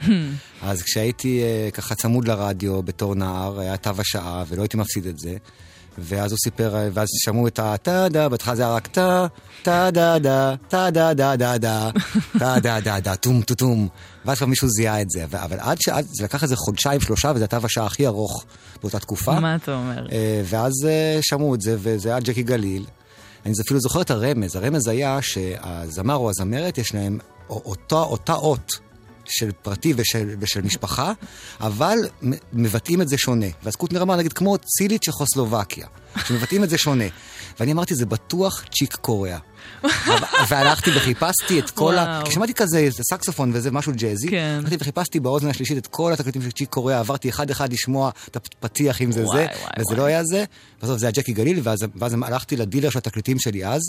אז כשהייתי אה, ככה צמוד לרדיו בתור נער, היה תו השעה, ולא הייתי מפסיד את זה. ואז הוא סיפר, ואז שמעו את הטה-דה, בהתחלה זה היה רק טה, טה-דה-דה, טה-דה-דה-דה-דה, טה-דה-דה-דה, טום טו טום. ואז כבר מישהו זיהה את זה. אבל עד שעד, זה לקח איזה חודשיים, שלושה, וזה התו השעה הכי ארוך באותה תקופה. מה אתה אומר? אה, ואז אה, שמעו את זה, וזה היה ג'קי גליל. אני אפילו זוכר את הרמז. הרמז היה שהזמר או הזמרת, יש להם אותה, אותה אות של פרטי ושל, ושל משפחה, אבל מבטאים את זה שונה. ואז קוטנר אמר, נגיד, כמו צילית צ'כוסלובקיה, שמבטאים את זה שונה. ואני אמרתי, זה בטוח צ'יק קוריאה. והלכתי וחיפשתי את כל ה... כי שמעתי כזה, סקסופון וזה משהו ג'אזי. כן. הלכתי וחיפשתי באוזן השלישית את כל התקליטים של צ'יק קוריאה, עברתי אחד-אחד לשמוע את הפתיח אם זה וואי, זה, וואי, וזה וואי. לא היה זה. בסוף זה היה ג'קי גליל, ואז, ואז הלכתי לדילר של התקליטים שלי אז,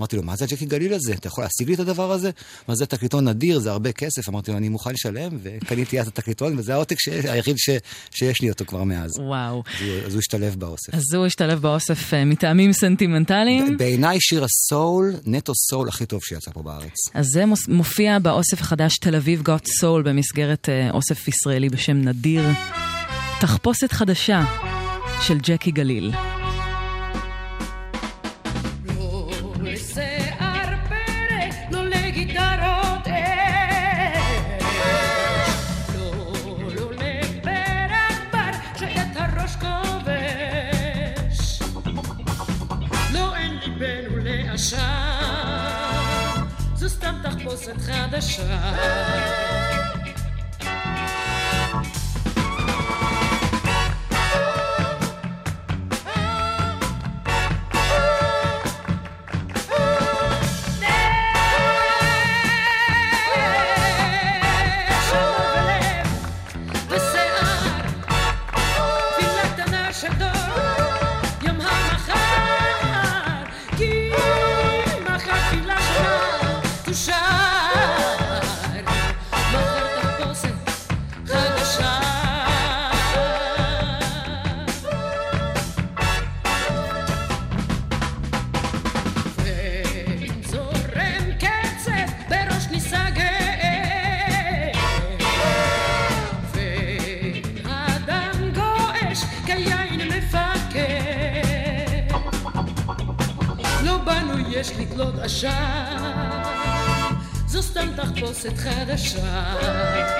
אמרתי לו, מה זה הג'קי גליל הזה? אתה יכול להשיג לי את הדבר הזה? מה זה תקליטון נדיר, זה הרבה כסף. אמרתי לו, אני מוכן לשלם, וקניתי אז את התקליטון, וזה העותק. היחיד ש... שיש לי אותו כבר מאז. וואו. אז הוא- אז הוא השתלב באוסף. אז הוא השתלב באוסף אה, מטעמים סנטימנטליים. בעיניי שיר הסול, נטו סול הכי טוב שיצא פה בארץ. אז זה מופיע באוסף החדש תל אביב got soul במסגרת אה, אוסף ישראלי בשם נדיר. תחפושת חדשה של ג'קי גליל. תחפושת חדשה. בנו יש לתלות עשן. זו סתם תחפושת חדשה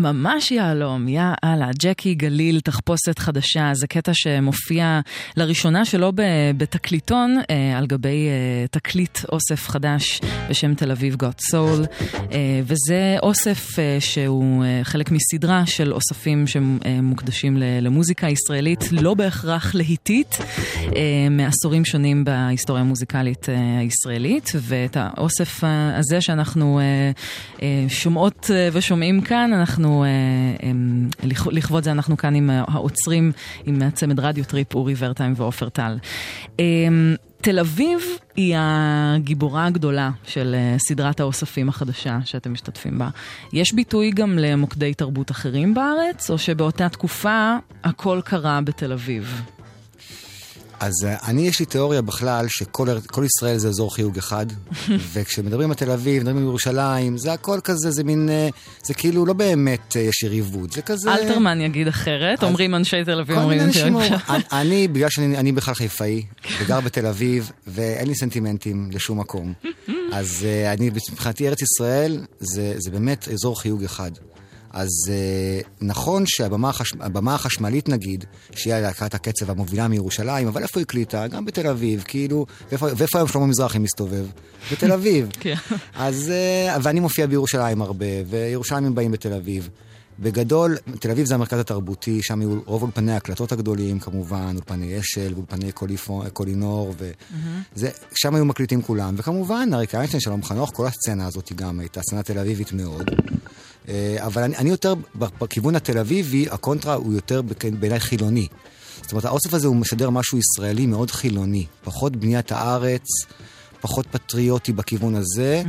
ממש יהלום, יא אללה, ג'קי גליל, תחפושת חדשה, זה קטע שמופיע לראשונה שלו ב- בתקליטון, אה, על גבי אה, תקליט אוסף חדש בשם תל אביב גוט סול, אה, וזה אוסף שהוא חלק מסדרה של אוספים שמוקדשים למוזיקה ישראלית, לא בהכרח להיטית, מעשורים שונים בהיסטוריה המוזיקלית הישראלית, ואת האוסף הזה שאנחנו שומעות ושומעים כאן, אנחנו, אה, אה, לכ- לכבוד זה אנחנו כאן עם האוצרים, עם הצמד רדיו טריפ, אורי ורטהיים ועופר טל. אה, תל אביב היא הגיבורה הגדולה של אה, סדרת האוספים החדשה שאתם משתתפים בה. יש ביטוי גם למוקדי תרבות אחרים בארץ, או שבאותה תקופה הכל קרה בתל אביב? אז אה, אני, יש לי תיאוריה בכלל שכל ישראל זה אזור חיוג אחד, וכשמדברים על תל אביב, מדברים על ירושלים, זה הכל כזה, זה מין, אה, זה כאילו לא באמת אה, יש יריבות, זה כזה... אלתרמן יגיד אחרת, אומרים אנשי תל אביב, אומרים אנשי. ירושלים. אומרים- אני- בגלל שאני אני בכלל חיפאי, וגר בתל אביב, ואין לי סנטימנטים לשום מקום, אז אני, מבחינתי ארץ ישראל, זה באמת אזור חיוג אחד. אז אה, נכון שהבמה החש... החשמלית נגיד, שהיא להקת הקצב המובילה מירושלים, אבל איפה היא הקליטה? גם בתל אביב, כאילו, ואיפה, ואיפה היום שלמה מזרחי מסתובב? בתל אביב. כן. אז, אה, ואני מופיע בירושלים הרבה, וירושלמים באים בתל אביב. בגדול, תל אביב זה המרכז התרבותי, שם היו רוב אולפני ההקלטות הגדולים, כמובן, אולפני אשל, אולפני קוליפו, קולינור, וזה, שם היו מקליטים כולם. וכמובן, אריק איינשטיין, שלום חנוך, כל הסצנה הזאת גם הייתה סצנה תל אביבית מאוד. אה, אבל אני, אני יותר, בכיוון התל אביבי, הקונטרה הוא יותר בעיניי חילוני. זאת אומרת, האוסף הזה הוא משדר משהו ישראלי מאוד חילוני. פחות בניית הארץ, פחות פטריוטי בכיוון הזה.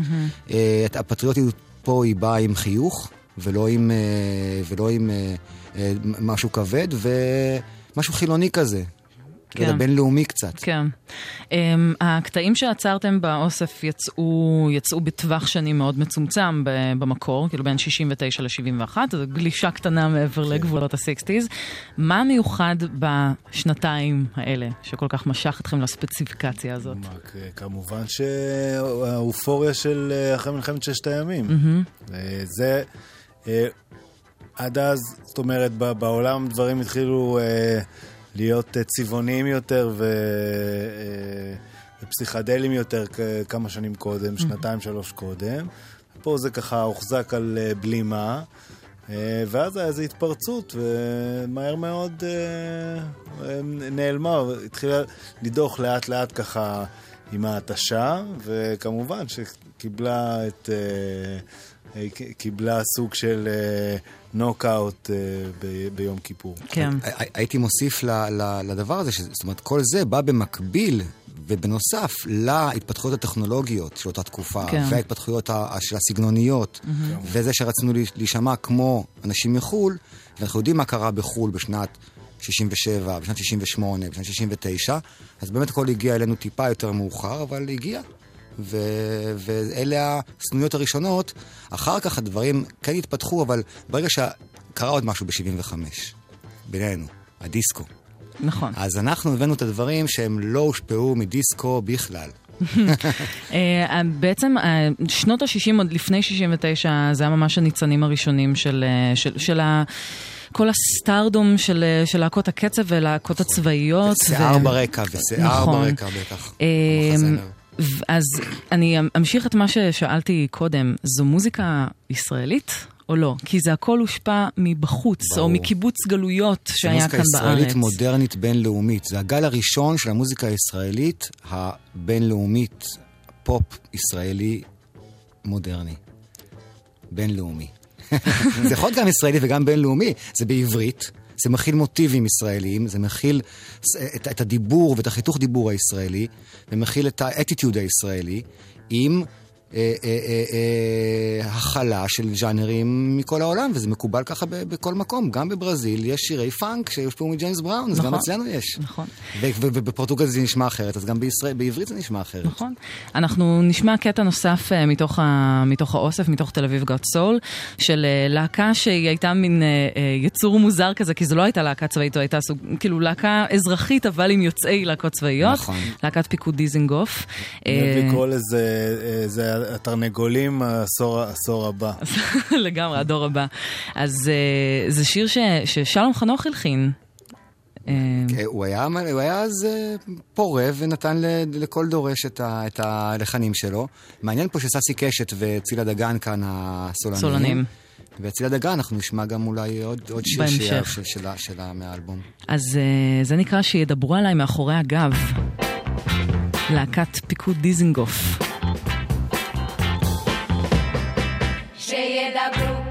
אה, הפטריוטיות פה היא באה עם חיוך, ולא עם, אה, ולא עם משהו כבד, ומשהו חילוני כזה. כן. כן. בינלאומי קצת. כן. Um, הקטעים שעצרתם באוסף יצאו, יצאו בטווח שנים מאוד מצומצם ב- במקור, כאילו בין 69 ל-71, זו גלישה קטנה מעבר כן. לגבולות ה-60's. מה מיוחד בשנתיים האלה, שכל כך משך אתכם לספציפיקציה הזאת? אה, כמובן שהאופוריה של אה, אחרי מלחמת ששת הימים. אה, זה, אה, עד אז, זאת אומרת, בעולם דברים התחילו אה, להיות אה, צבעוניים יותר ו... אה, ופסיכדליים יותר כמה שנים קודם, שנתיים, שלוש קודם. פה זה ככה הוחזק על אה, בלימה. ואז היה איזו התפרצות, ומהר מאוד נעלמה, התחילה לדעוך לאט לאט ככה עם ההתשה, וכמובן שקיבלה את... קיבלה סוג של נוקאוט אה, ב- ביום כיפור. כן. הי- הייתי מוסיף ל- ל- לדבר הזה, ש- זאת אומרת, כל זה בא במקביל ובנוסף להתפתחויות הטכנולוגיות של אותה תקופה, כן. וההתפתחויות ה- של הסגנוניות, וזה שרצינו להיש- להישמע כמו אנשים מחו"ל, ואנחנו יודעים מה קרה בחו"ל בשנת 67, בשנת 68, בשנת 69, אז באמת הכל הגיע אלינו טיפה יותר מאוחר, אבל הגיע. ו- ואלה הסנוניות הראשונות. אחר כך הדברים כן התפתחו, אבל ברגע שקרה עוד משהו ב-75, בינינו, הדיסקו. נכון. אז אנחנו הבאנו את הדברים שהם לא הושפעו מדיסקו בכלל. אה, בעצם אה, שנות ה-60, עוד לפני 69, זה היה ממש הניצנים הראשונים של, אה, של, של ה... כל הסטארדום של, של להקות הקצב ולהקות הצבאיות. שיער ו- ברקע, ושיער נכון. ברקע בטח. אז אני אמשיך את מה ששאלתי קודם, זו מוזיקה ישראלית או לא? כי זה הכל הושפע מבחוץ, ברור. או מקיבוץ גלויות שהיה מוזיקה כאן בארץ. ישראלית מודרנית בינלאומית. זה הגל הראשון של המוזיקה הישראלית הבינלאומית, פופ ישראלי מודרני. בינלאומי. זה יכול להיות גם ישראלי וגם בינלאומי, זה בעברית. זה מכיל מוטיבים ישראליים, זה מכיל ס- את, את הדיבור ואת החיתוך דיבור הישראלי, ומכיל את האטיטיוד הישראלי, עם אה, אה, אה, אה, הכלה של ז'אנרים מכל העולם, וזה מקובל ככה בכל מקום. גם בברזיל יש שירי פאנק שהושפעו מג'יימס בראון, אז גם נכון. אצלנו יש. נכון. ובפורטוגל זה נשמע אחרת, אז גם בישראל, בעברית זה נשמע אחרת. נכון. אנחנו נשמע קטע נוסף אה, מתוך, האוסף, מתוך תל אביב גאט סול, של אה, להקה שהיא הייתה מין אה, אה, יצור מוזר כזה, כי זו לא הייתה להקה צבאית, זו הייתה סוג, כאילו להקה אזרחית, אבל עם יוצאי להקות צבאיות. נכון. להקת פיקוד אה, לקרוא לזה, אה, התרנגולים העשור העשור הבא. לגמרי, הדור הבא. אז אה, זה שיר ש, ששלום חנוך הלחין. אה, אה, הוא היה, הוא היה אז אה, פורה ונתן ל- לכל דורש את, ה, את הלחנים שלו. מעניין פה שססי קשת וצילה דגן כאן הסולנים. סולנים. וצילה דגן אנחנו נשמע גם אולי עוד, עוד שיר. שיה- של- שלה, שלה מהאלבום. אז זה נקרא שידברו עליי מאחורי הגב. להקת פיקוד דיזנגוף. שידברו עליי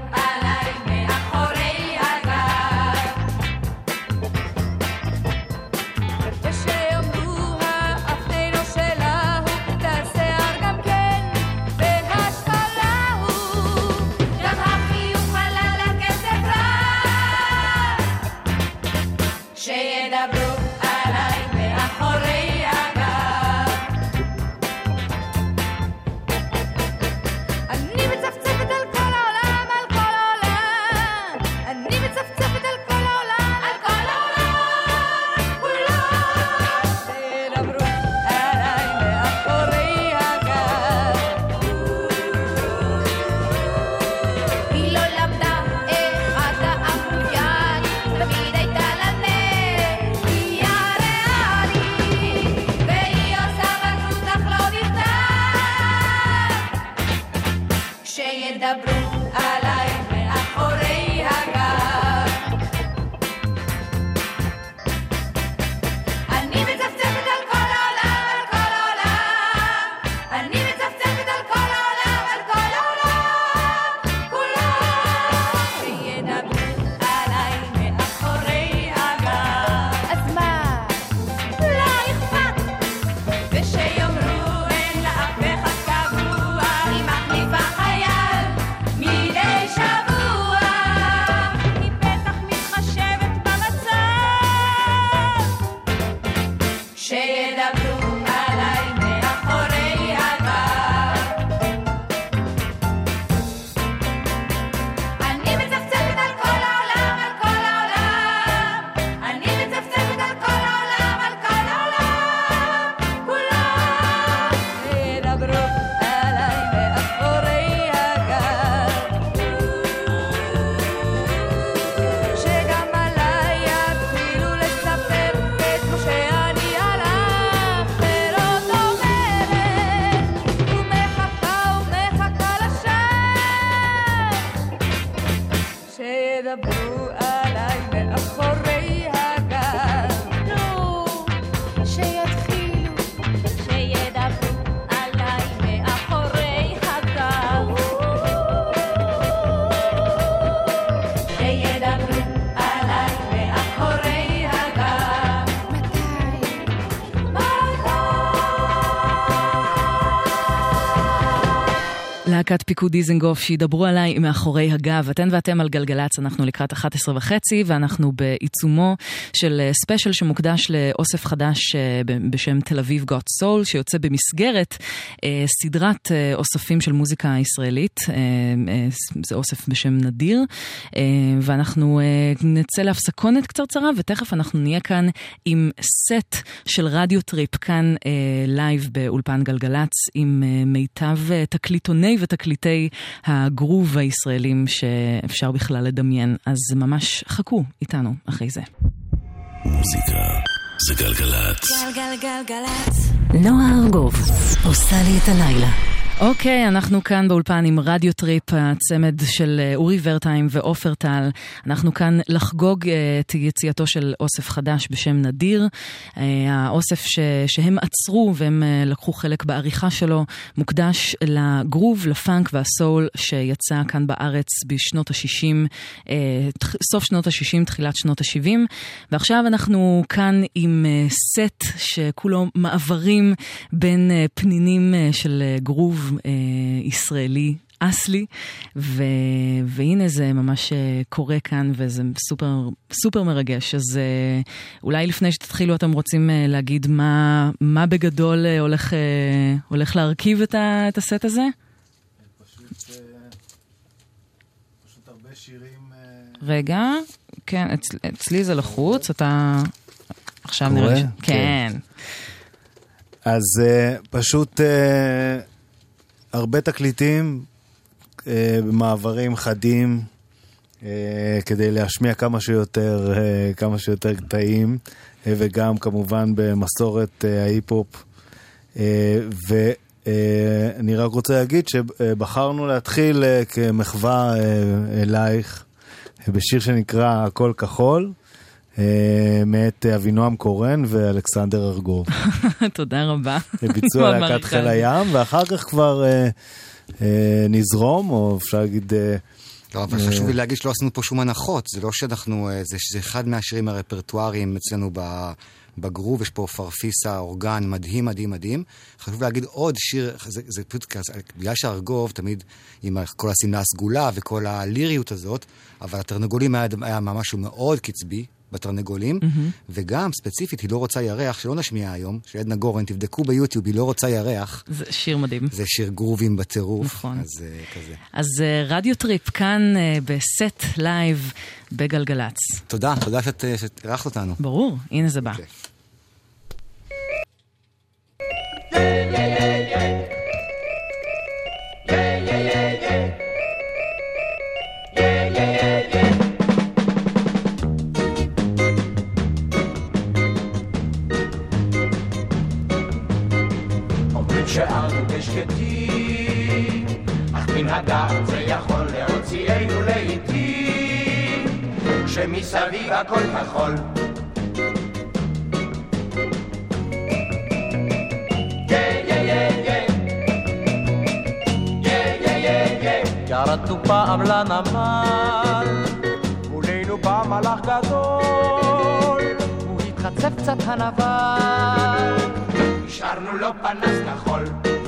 פיקוד דיזנגוף שידברו עליי מאחורי הגב. אתן ואתם על גלגלצ, אנחנו לקראת 11 וחצי, ואנחנו בעיצומו של אה, ספיישל שמוקדש לאוסף חדש אה, בשם תל אביב got soul, שיוצא במסגרת אה, סדרת אוספים של מוזיקה ישראלית. זה אוסף בשם נדיר, ואנחנו נצא להפסקונת קצרצרה, ותכף אנחנו נהיה כאן עם סט של רדיו טריפ, כאן live באולפן גלגלצ, עם מיטב תקליטוני ותקליטי הגרוב הישראלים שאפשר בכלל לדמיין. אז ממש חכו איתנו אחרי זה. מוזיקה זה גלגלצ. גלגלגלגלצ. נועה ארגוב עושה לי את הלילה. אוקיי, אנחנו כאן באולפן עם רדיו טריפ, הצמד של אה, אורי ורטהיים ועופר טל. אנחנו כאן לחגוג אה, את יציאתו של אוסף חדש בשם נדיר. אה, האוסף ש, שהם עצרו והם לקחו חלק בעריכה שלו מוקדש לגרוב, לפאנק והסול שיצא כאן בארץ בשנות ה-60, סוף שנות ה-60, תחילת שנות ה-70. ועכשיו אנחנו כאן עם סט שכולו מעברים בין פנינים של אה, אה, ישראלי. אסלי, ו... והנה זה ממש אה, קורה כאן וזה סופר, סופר מרגש. אז אה, אולי לפני שתתחילו אתם רוצים אה, להגיד מה, מה בגדול אה, הולך, אה, הולך להרכיב את, ה... את הסט הזה? פשוט הרבה שירים... רגע, כן, אצ... אצלי זה לחוץ, אתה... עכשיו? נראה. כן. כן. אז פשוט הרבה תקליטים uh, במעברים חדים, uh, כדי להשמיע כמה שיותר, uh, כמה שיותר קטעים, uh, וגם כמובן במסורת uh, ההיפ-הופ. Uh, ואני רק רוצה להגיד שבחרנו להתחיל uh, כמחווה uh, אלייך uh, בשיר שנקרא הכל כחול. אה, מאת אבינועם קורן ואלכסנדר ארגוב. תודה רבה. ביצוע מאוד להקת חיל. הים, ואחר כך כבר אה, אה, נזרום, או אפשר להגיד... לא, אבל חשוב לי להגיד שלא עשינו פה שום הנחות, זה לא שאנחנו, זה, זה אחד מהשירים הרפרטואריים אצלנו ב, בגרוב, יש פה פרפיסה, אורגן מדהים, מדהים, מדהים. חשוב להגיד עוד שיר, זה, זה פשוט כזה, בגלל שהארגוב תמיד עם כל השמלה הסגולה וכל הליריות הזאת, אבל התרנגולים היה, היה משהו מאוד קצבי. בתרנגולים, מהמם. וגם ספציפית היא לא רוצה ירח, שלא נשמיע היום, של עדנה גורן, תבדקו ביוטיוב, היא לא רוצה ירח. זה שיר מדהים. זה שיר גרובים בטירוף. נכון. אז אה, כזה. אז אה, רדיו טריפ כאן אה, בסט לייב בגלגלצ. תודה, תודה שאת אירחת אותנו. ברור, הנה זה בא. אומרים מן הדעת זה יכול להוציאנו לעיתים, כשמסביב הכל כחול. ירדנו פעם לנמל, מולנו בא מלאך גדול, הוא התחצף קצת הנבל. השארנו לו פנס כחול. כחול,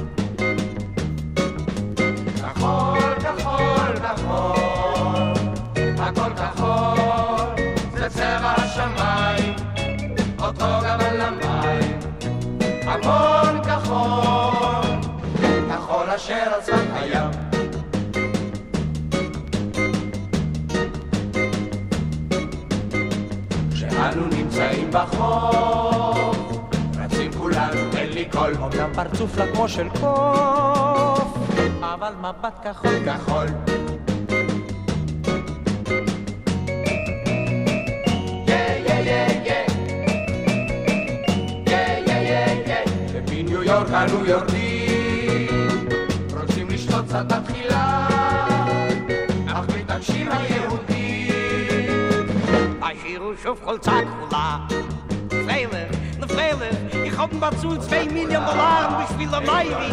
אשר על שפת הים. כשאנו נמצאים בחוף, רצים כולנו, אין לי קול. אומנם פרצוף לה כמו של קוף, אבל מבט כחול כחול. יורדים, רוצים לשתות קצת בתחילה, אך מתעקשים היהודים. השירו שוב חולצה כחולה. Freilich, ne Freilich, ich hab mal zu 2 Millionen Dollar und ich will am Ivy.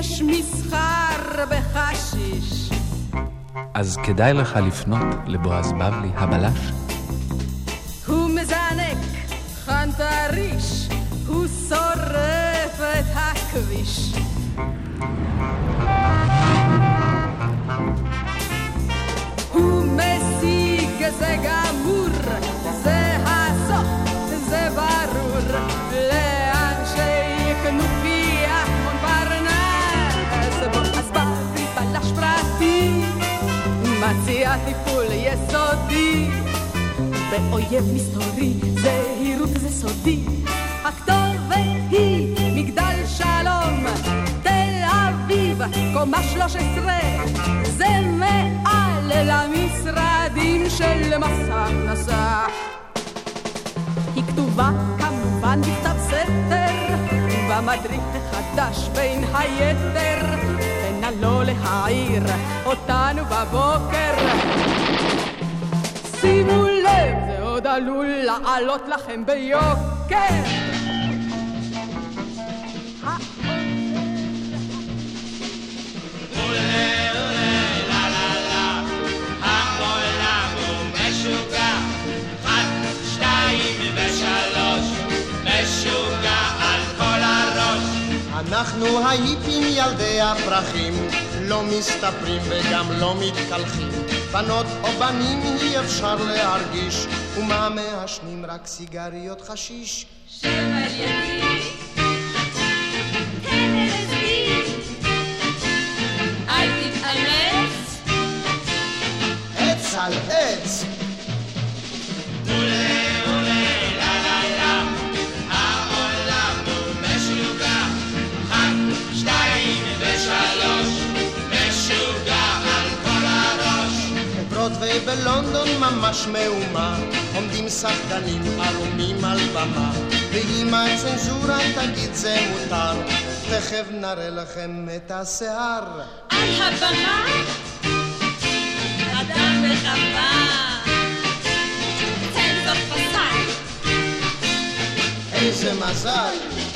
יש מסחר בחשיש. אז כדאי לך לפנות לבועז בבלי הבלש. הוא מזנק חנטריש, הוא שורף את הכביש. הוא משיג, זה גמור, מציע טיפול יסודי. באויב מסתורי, זהירות זה סודי. הכתובת היא מגדל שלום, תל אביב, קומה 13, זה מעל למשרדים של מס הכנסה. היא כתובה כמובן בכתב סתר, במדריך החדש בין היתר, ונא לא להעיר אותנו בבוקר. שימו לב, זה עוד עלול לעלות לכם ביוקר. העולם אנחנו ההיפים ילדי הפרחים, לא מסתפרים וגם לא מתקלחים. בנות או בנים אי אפשר להרגיש, ומה מעשנים רק סיגריות חשיש. אל תתאמץ. עץ על עץ. בלונדון ממש מהומה, עומדים שחקנים ערומים על במה, ואם הצנזורה תגיד זה מותר, תכף נראה לכם את השיער. על הבמה, אדם וחווה. זאת פסק. איזה מזל.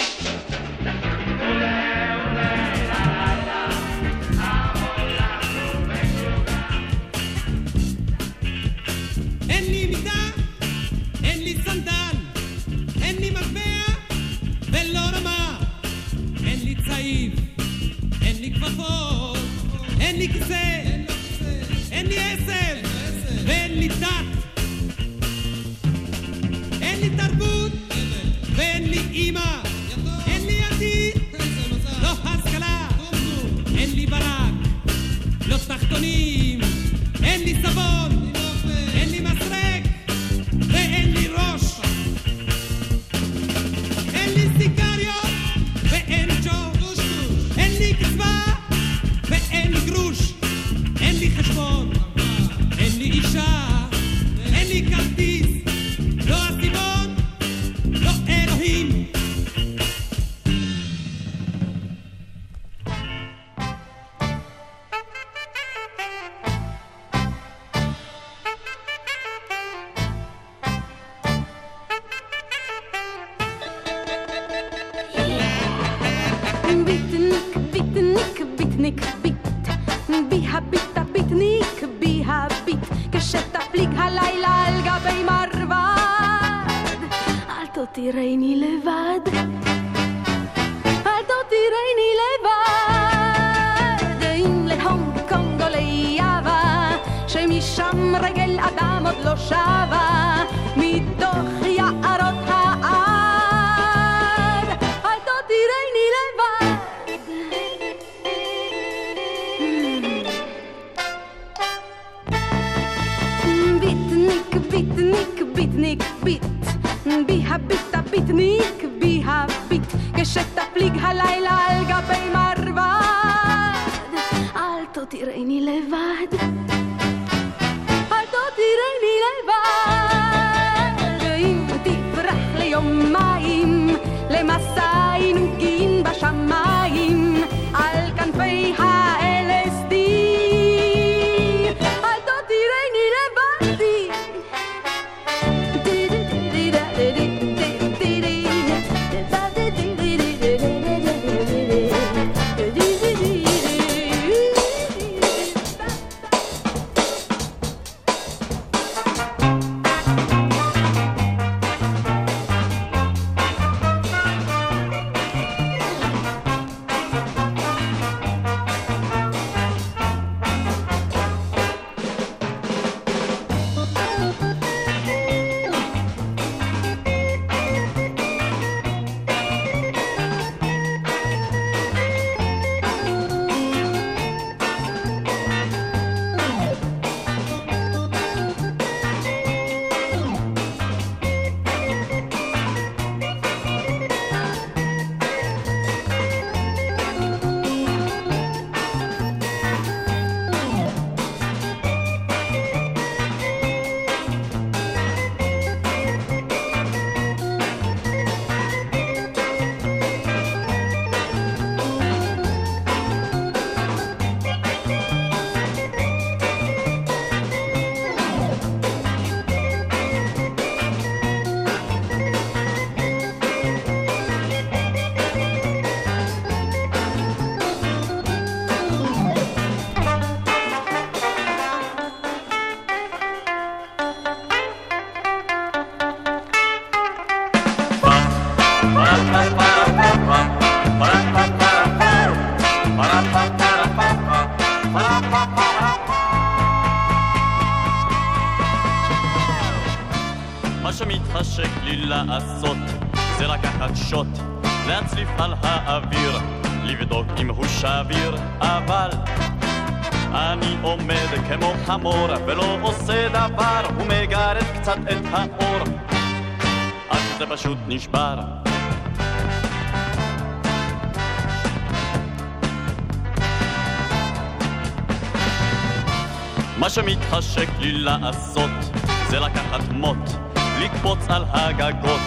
אימא, אין לי עתיד, לא השכלה, אין לי ברק, לא תחתונים, אין לי סבון, עוד לא שבה. מתוך יערות העד. אל תותירני לבד. ביטניק, ביטניק, ביט. ביטניק ביט, בי הביט הביטניק, בי הביט, כשתפליג הלילה על גבי מרבד, אל תותירני לבד, חמור ולא עושה דבר, ומגרד קצת את האור, עד שזה פשוט נשבר. מה שמתחשק לי לעשות זה לקחת מוט, לקפוץ על הגגות,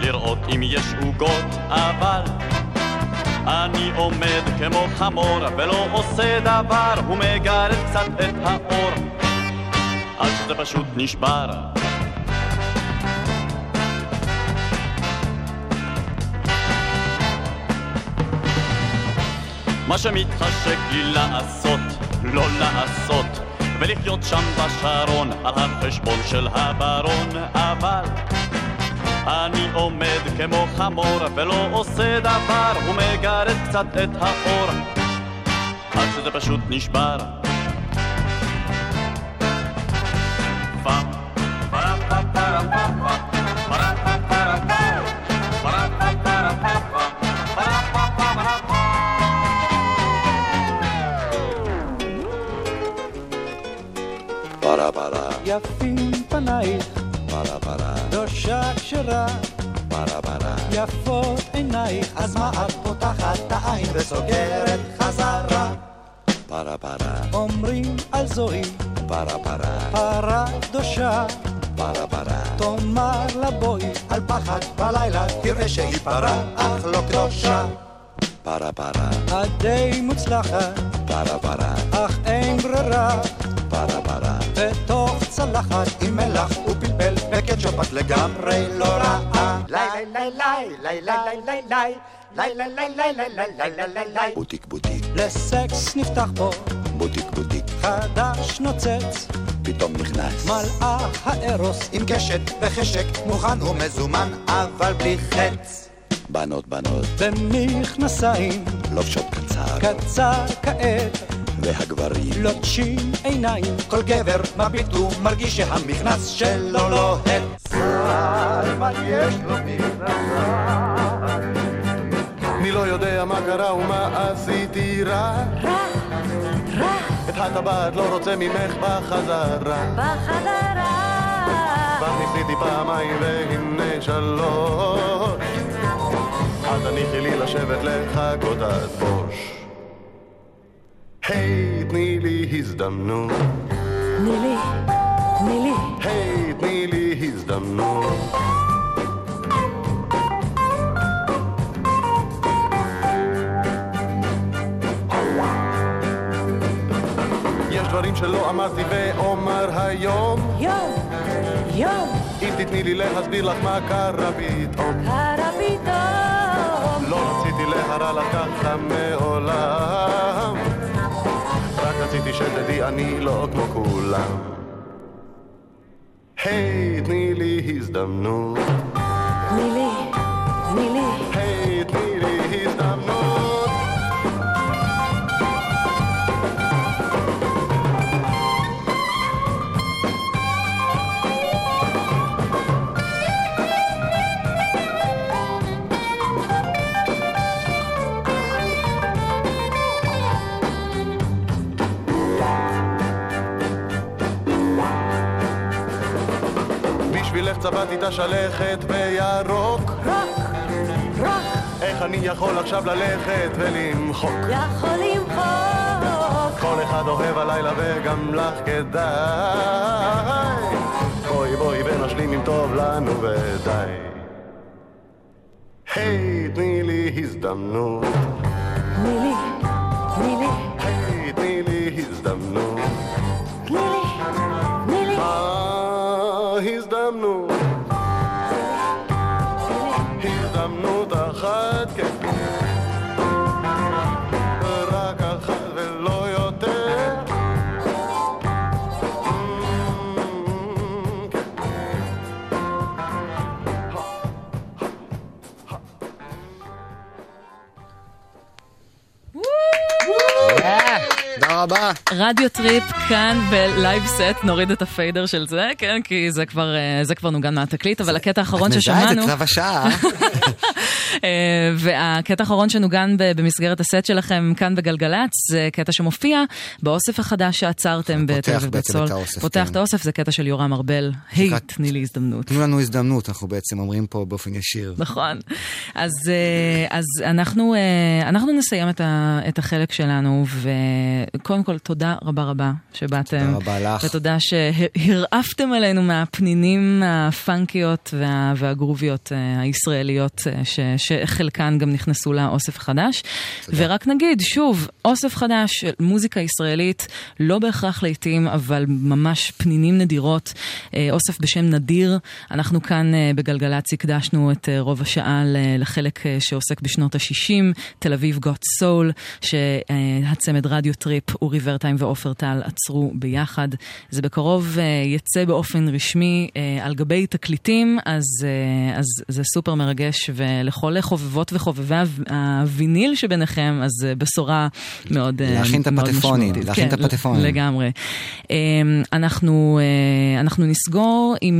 לראות אם יש עוגות, אבל אני עומד כמו חמור ולא עושה דבר, ומגרד קצת את האור, עד שזה פשוט נשבר. מה שמתחשק לי לעשות, לא לעשות, ולחיות שם בשרון על החשבון של הברון, אבל אני עומד כמו חמור ולא עושה דבר, ומגרד קצת את האור, עד שזה פשוט נשבר. יפים פנייך, פרה פרה, דושה כשרה, פרה פרה, יפות עינייך, אז מה את פותחת את העין וסוגרת חזרה? פרה פרה, אומרים על זוהי פרה פרה, פרה קדושה, פרה פרה, תאמר לה בואי על פחד בלילה, תראה שהיא פרה אך לא קדושה. פרה פרה, את די מוצלחת, פרה פרה, אך אין ברירה, פרה פרה, בתוך צלחת עם מלח ופלפל וקטשופ את לגמרי לא רעה. ליי ליי ליי ליי ליי ליי ליי בוטיק בוטיק. לסקס נפתח פה. בוטיק בוטיק. חדש נוצץ. פתאום נכנס. מלאה הארוס עם קשת וחשק, מוכן ומזומן, אבל בלי חץ. בנות בנות. במכנסיים. לובשות קצר. קצר כעת. והגברים, לוטשים עיניים כל גבר מביט ומרגיש שהמכנס שלו לוהט מה יש לו אני לא יודע מה קרה ומה עשיתי רע. רע, רע. את הטבעת לא רוצה ממך בחזרה. בחזרה. כבר ניסיתי פעמיים והנה שלוש. אל תניחי לי לשבת לחכות עד בוש. היי, תני לי הזדמנות. תני לי, תני לי. היי, תני לי הזדמנות. יש דברים שלא אמרתי ואומר היום. יום, יום. אם תתני לי להסביר לך מה קרה פתאום. קרה פתאום. לא רציתי להרע לך ככה מעולם. רציתי שתדעי אני לא כמו כולם. היי, תני לי הזדמנות. תני לי, תני לי. היי, צבעתי את השלכת בירוק. רוק, רוק. איך אני יכול עכשיו ללכת ולמחוק? יכול למחוק. כל אחד אוהב הלילה וגם לך כדאי. בואי בואי ונשלים אם טוב לנו ודי. היי, תני לי הזדמנות. תני לי, תני לי. היי, תני לי הזדמנות. רדיו טריפ כאן בלייב סט, נוריד את ה fader של זה, כן, כי זה כבר, אה, זה כבר נוגן מהתקליט, אבל הקטע האחרון את מזהה ששמענו... את זה צו השעה. אה, והקטע האחרון שנוגן במסגרת הסט שלכם כאן בגלגלצ, זה קטע שמופיע באוסף החדש שאצרתם בתל אביב בצול. פותח כן. את האוסף, זה קטע של יורם ארבל, היי, שנקרא- תני לי הזדמנות. תנו לנו הזדמנות, אנחנו בעצם אומרים פה באופן ישיר. נכון. אז, אה, אז אנחנו, אה, אנחנו נסיים את, ה, את החלק שלנו, וקודם כל, תודה רבה רבה שבאתם. תודה רבה לך. ותודה שהרעפתם עלינו מהפנינים הפאנקיות וה, והגרוביות הישראליות, ש, שחלקן גם נכנסו לאוסף החדש. ורק נגיד, שוב, אוסף חדש מוזיקה ישראלית, לא בהכרח לעיתים, אבל ממש פנינים נדירות. אה, אוסף בשם נדיר. אנחנו כאן אה, בגלגלצ הקדשנו את אה, רוב השעה לחלק שעוסק בשנות ה-60, תל אביב גוט סול, שהצמד רדיו טריפ, אורי ורטהיים ועופר טל אצרו ביחד. זה בקרוב יצא באופן רשמי על גבי תקליטים, אז, אז זה סופר מרגש, ולכל חובבות וחובבי הו- הוויניל שביניכם, אז אה, בשורה מאוד אה, להכין את הפטפונים, משמעותית. להכין את הפטפונים. לגמרי. אה, אנחנו, אה, אנחנו נסגור עם,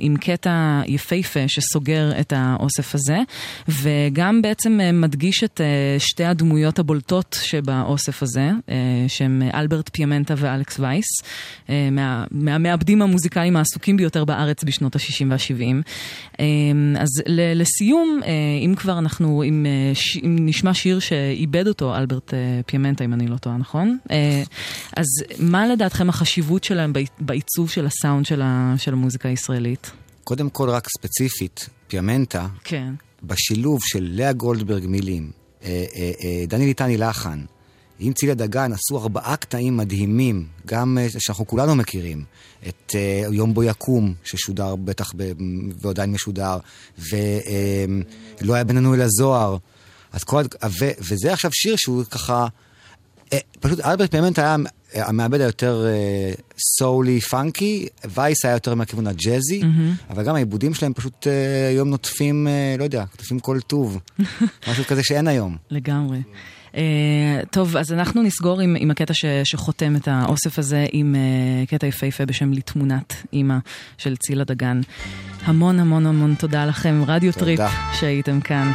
עם קטע יפהפה שסוגר את האוסף הזה, וגם בעצם מדגיש את שתי הדמויות הבולטות שבאוסף הזה, שהם אלברט פיאמנטה ואלכס וייס, מה- מהמעבדים המוזיקליים העסוקים ביותר בארץ בשנות ה-60 וה-70. אה, אז לסיום, אם כבר אנחנו, אם, אה, ש- אם נשמע שיר שאיבד אותו אלברט אה, פיאמנטה, אם אני לא טועה, נכון? אה, אז מה לדעתכם החשיבות שלהם בעי- בעיצוב של הסאונד של, ה- של המוזיקה הישראלית? קודם כל, רק ספציפית, פיאמנטה, כן. בשילוב של לאה גולדברג מילים, דני ליטני לחן, עם צילה דגן עשו ארבעה קטעים מדהימים, גם אה, שאנחנו כולנו מכירים. את אה, יום בו יקום, ששודר בטח ב, ועדיין משודר, ולא היה בינינו אלא זוהר. אז כל, ו, וזה עכשיו שיר שהוא ככה, אה, פשוט אלברט פיאמנט היה המעבד היותר אה, soul-y funky, וייס היה יותר מהכיוון הג'אזי, מהמם. אבל גם העיבודים שלהם פשוט אה, היום נוטפים, אה, לא יודע, נוטפים כל טוב. משהו כזה שאין היום. לגמרי. אה, טוב, אז אנחנו נסגור עם, עם הקטע ש, שחותם את האוסף הזה עם אה, קטע יפהפה בשם לתמונת אימא של צילה דגן. המון המון המון תודה לכם, רדיו. טריפ, שהייתם כאן.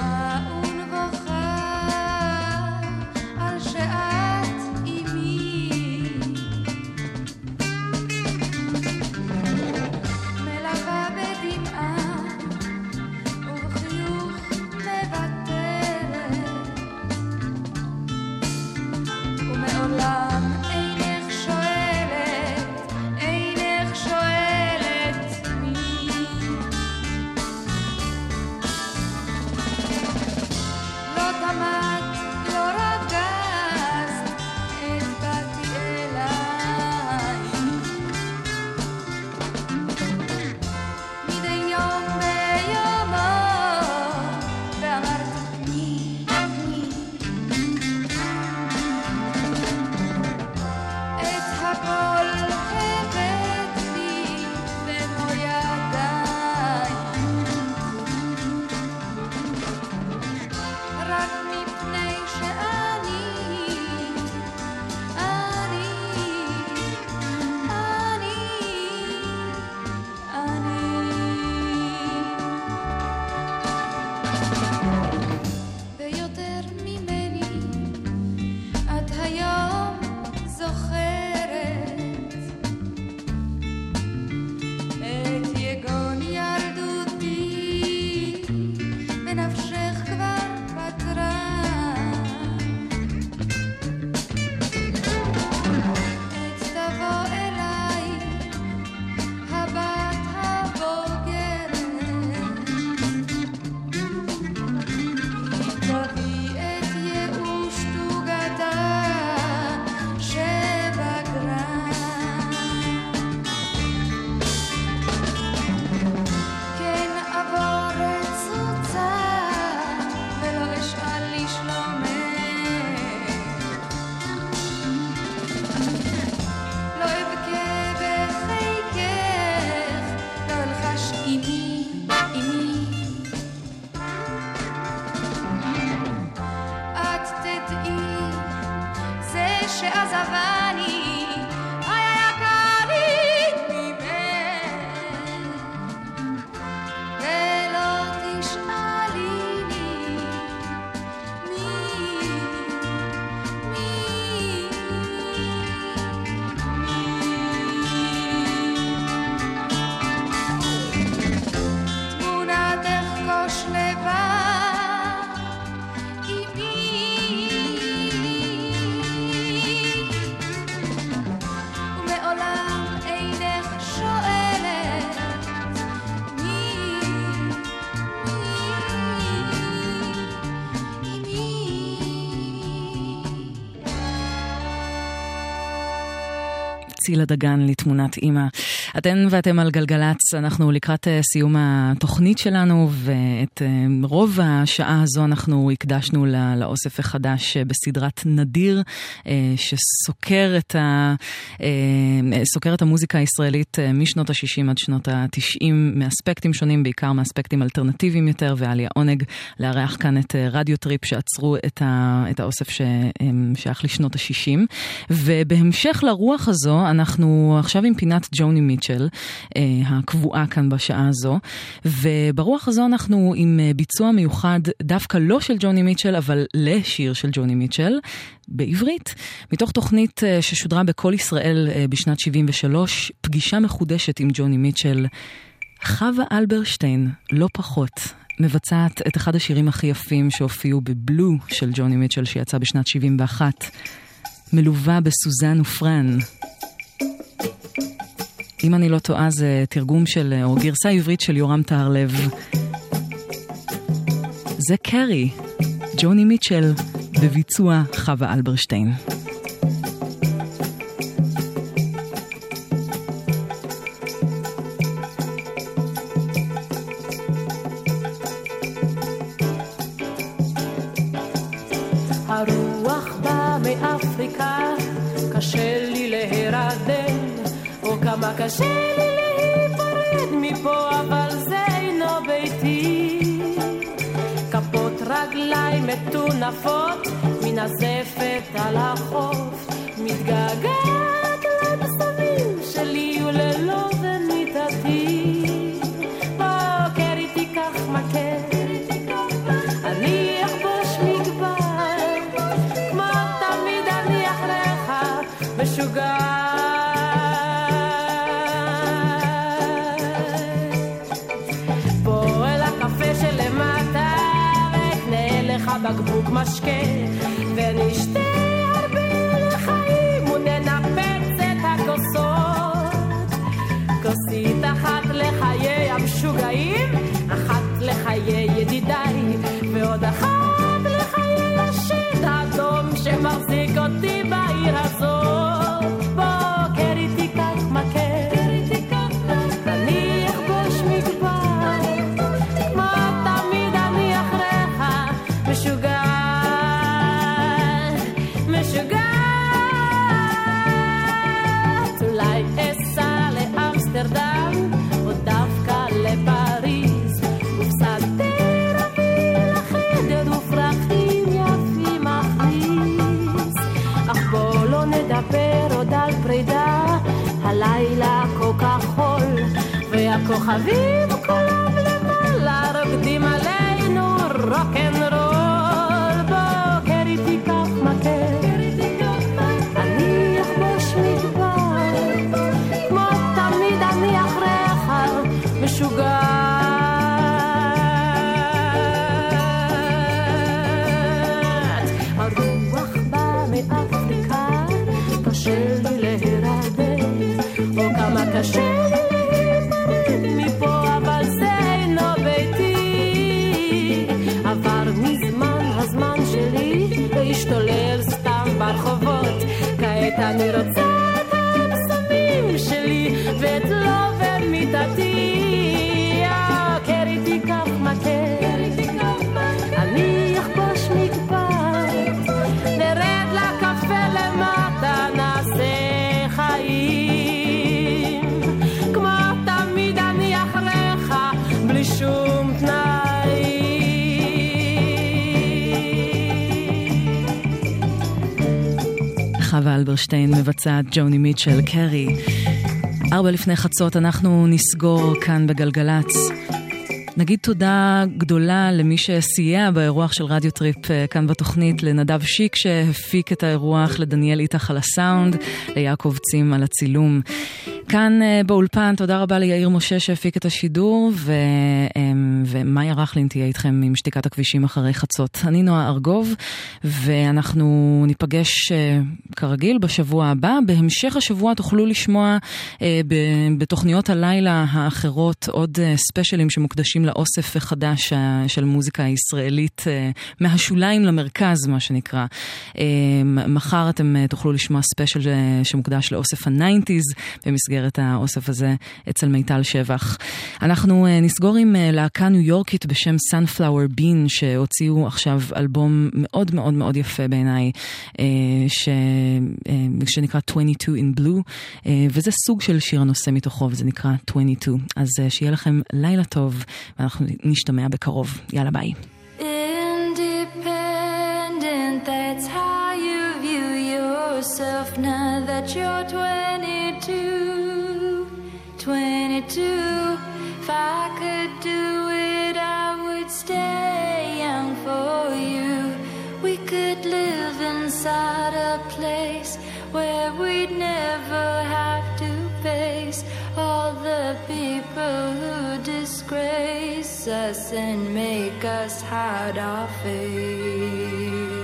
uh, צילה דגן לתמונת אימא. אתן ואתם על גלגלצ, אנחנו לקראת אה, סיום התוכנית שלנו, ואת אה, רוב השעה הזו אנחנו הקדשנו לאוסף החדש אה, בסדרת נדיר, שסוקר את, ה, סוקר את המוזיקה הישראלית משנות ה-60 עד שנות ה-90 מאספקטים שונים, בעיקר מאספקטים אלטרנטיביים יותר, והיה לי העונג לארח כאן את רדיו טריפ שאצרו את, ה, את האוסף ששייך לשנות ה-60. ובהמשך לרוח הזו, אנחנו עכשיו עם פינת ג'וני מיטשל, אה, הקבועה כאן בשעה הזו, וברוח הזו אנחנו עם אה, ביצוע מיוחד דווקא לא של ג'וני מיטשל, אבל לשיר של ג'וני מיטשל, בעברית, מתוך תוכנית אה, ששודרה בכל ישראל בשנת 73, פגישה מחודשת עם ג'וני מיטשל. חווה אלברשטיין, לא פחות, מבצעת את אחד השירים הכי יפים שהופיעו בבלו של ג'וני מיטשל שיצא בשנת 71, מלווה בסוזן ופרן. אם אני לא טועה זה תרגום של, או גרסה עברית של יורם טהרלב. זה קרי, ג'וני מיטשל, בביצוע חווה אלברשטיין. קשה לי להיפרד מפה, אבל זה אינו ביתי. כפות רגליים מטונפות, מן הזפת על החוף, מתגעגעת לבשמים שלי וללא ומיטתי. בקבוק משקה והכוכבים כולם למעלה רוקדים עלינו רוקנרול. אני רוצה את הבשמים שלי ואת לובר מיטתי. אלברשטיין מבצעת ג'וני מיטשל, Carey. ארבע לפני חצות אנחנו נסגור כאן בגלגלצ. נגיד תודה גדולה למי שסייע באירוח של רדיו טריפ אה, כאן בתוכנית, לנדב שיק שהפיק את האירוח, לדניאל איתך על הסאונד, ליעקב צים על הצילום. כאן אה, באולפן, תודה רבה ליאיר משה שהפיק את השידור, ו, אמ, ומאיה רכלין תהיה איתכם עם שתיקת הכבישים אחרי חצות. אני נועה ארגוב, ואנחנו ניפגש אה, כרגיל בשבוע הבא. בהמשך השבוע תוכלו לשמוע אה, בתוכניות הלילה האחרות עוד ספיישלים שמוקדשים לאוסף החדש של מוזיקה הישראלית, מהשוליים למרכז, מה שנקרא. מחר אתם תוכלו לשמוע ספיישל שמוקדש לאוסף ה nineties במסגרת האוסף הזה אצל מיטל שבח. אנחנו אה, נסגור עם אה, להקה ניו יורקית בשם Sunflower Bean, שהוציאו עכשיו אלבום מאוד מאוד מאוד יפה בעיניי, אה, ש... שנקרא 22 in Blue, וזה סוג של שיר הנושא מתוכו, וזה נקרא 22. אז שיהיה לכם לילה טוב, ואנחנו נשתמע בקרוב. יאללה ביי. Independent, now that you're 22. 22. If I could do it, I would stay young for you. We could live inside a place where we'd never have to face all the people who disgrace us and make us hide our face.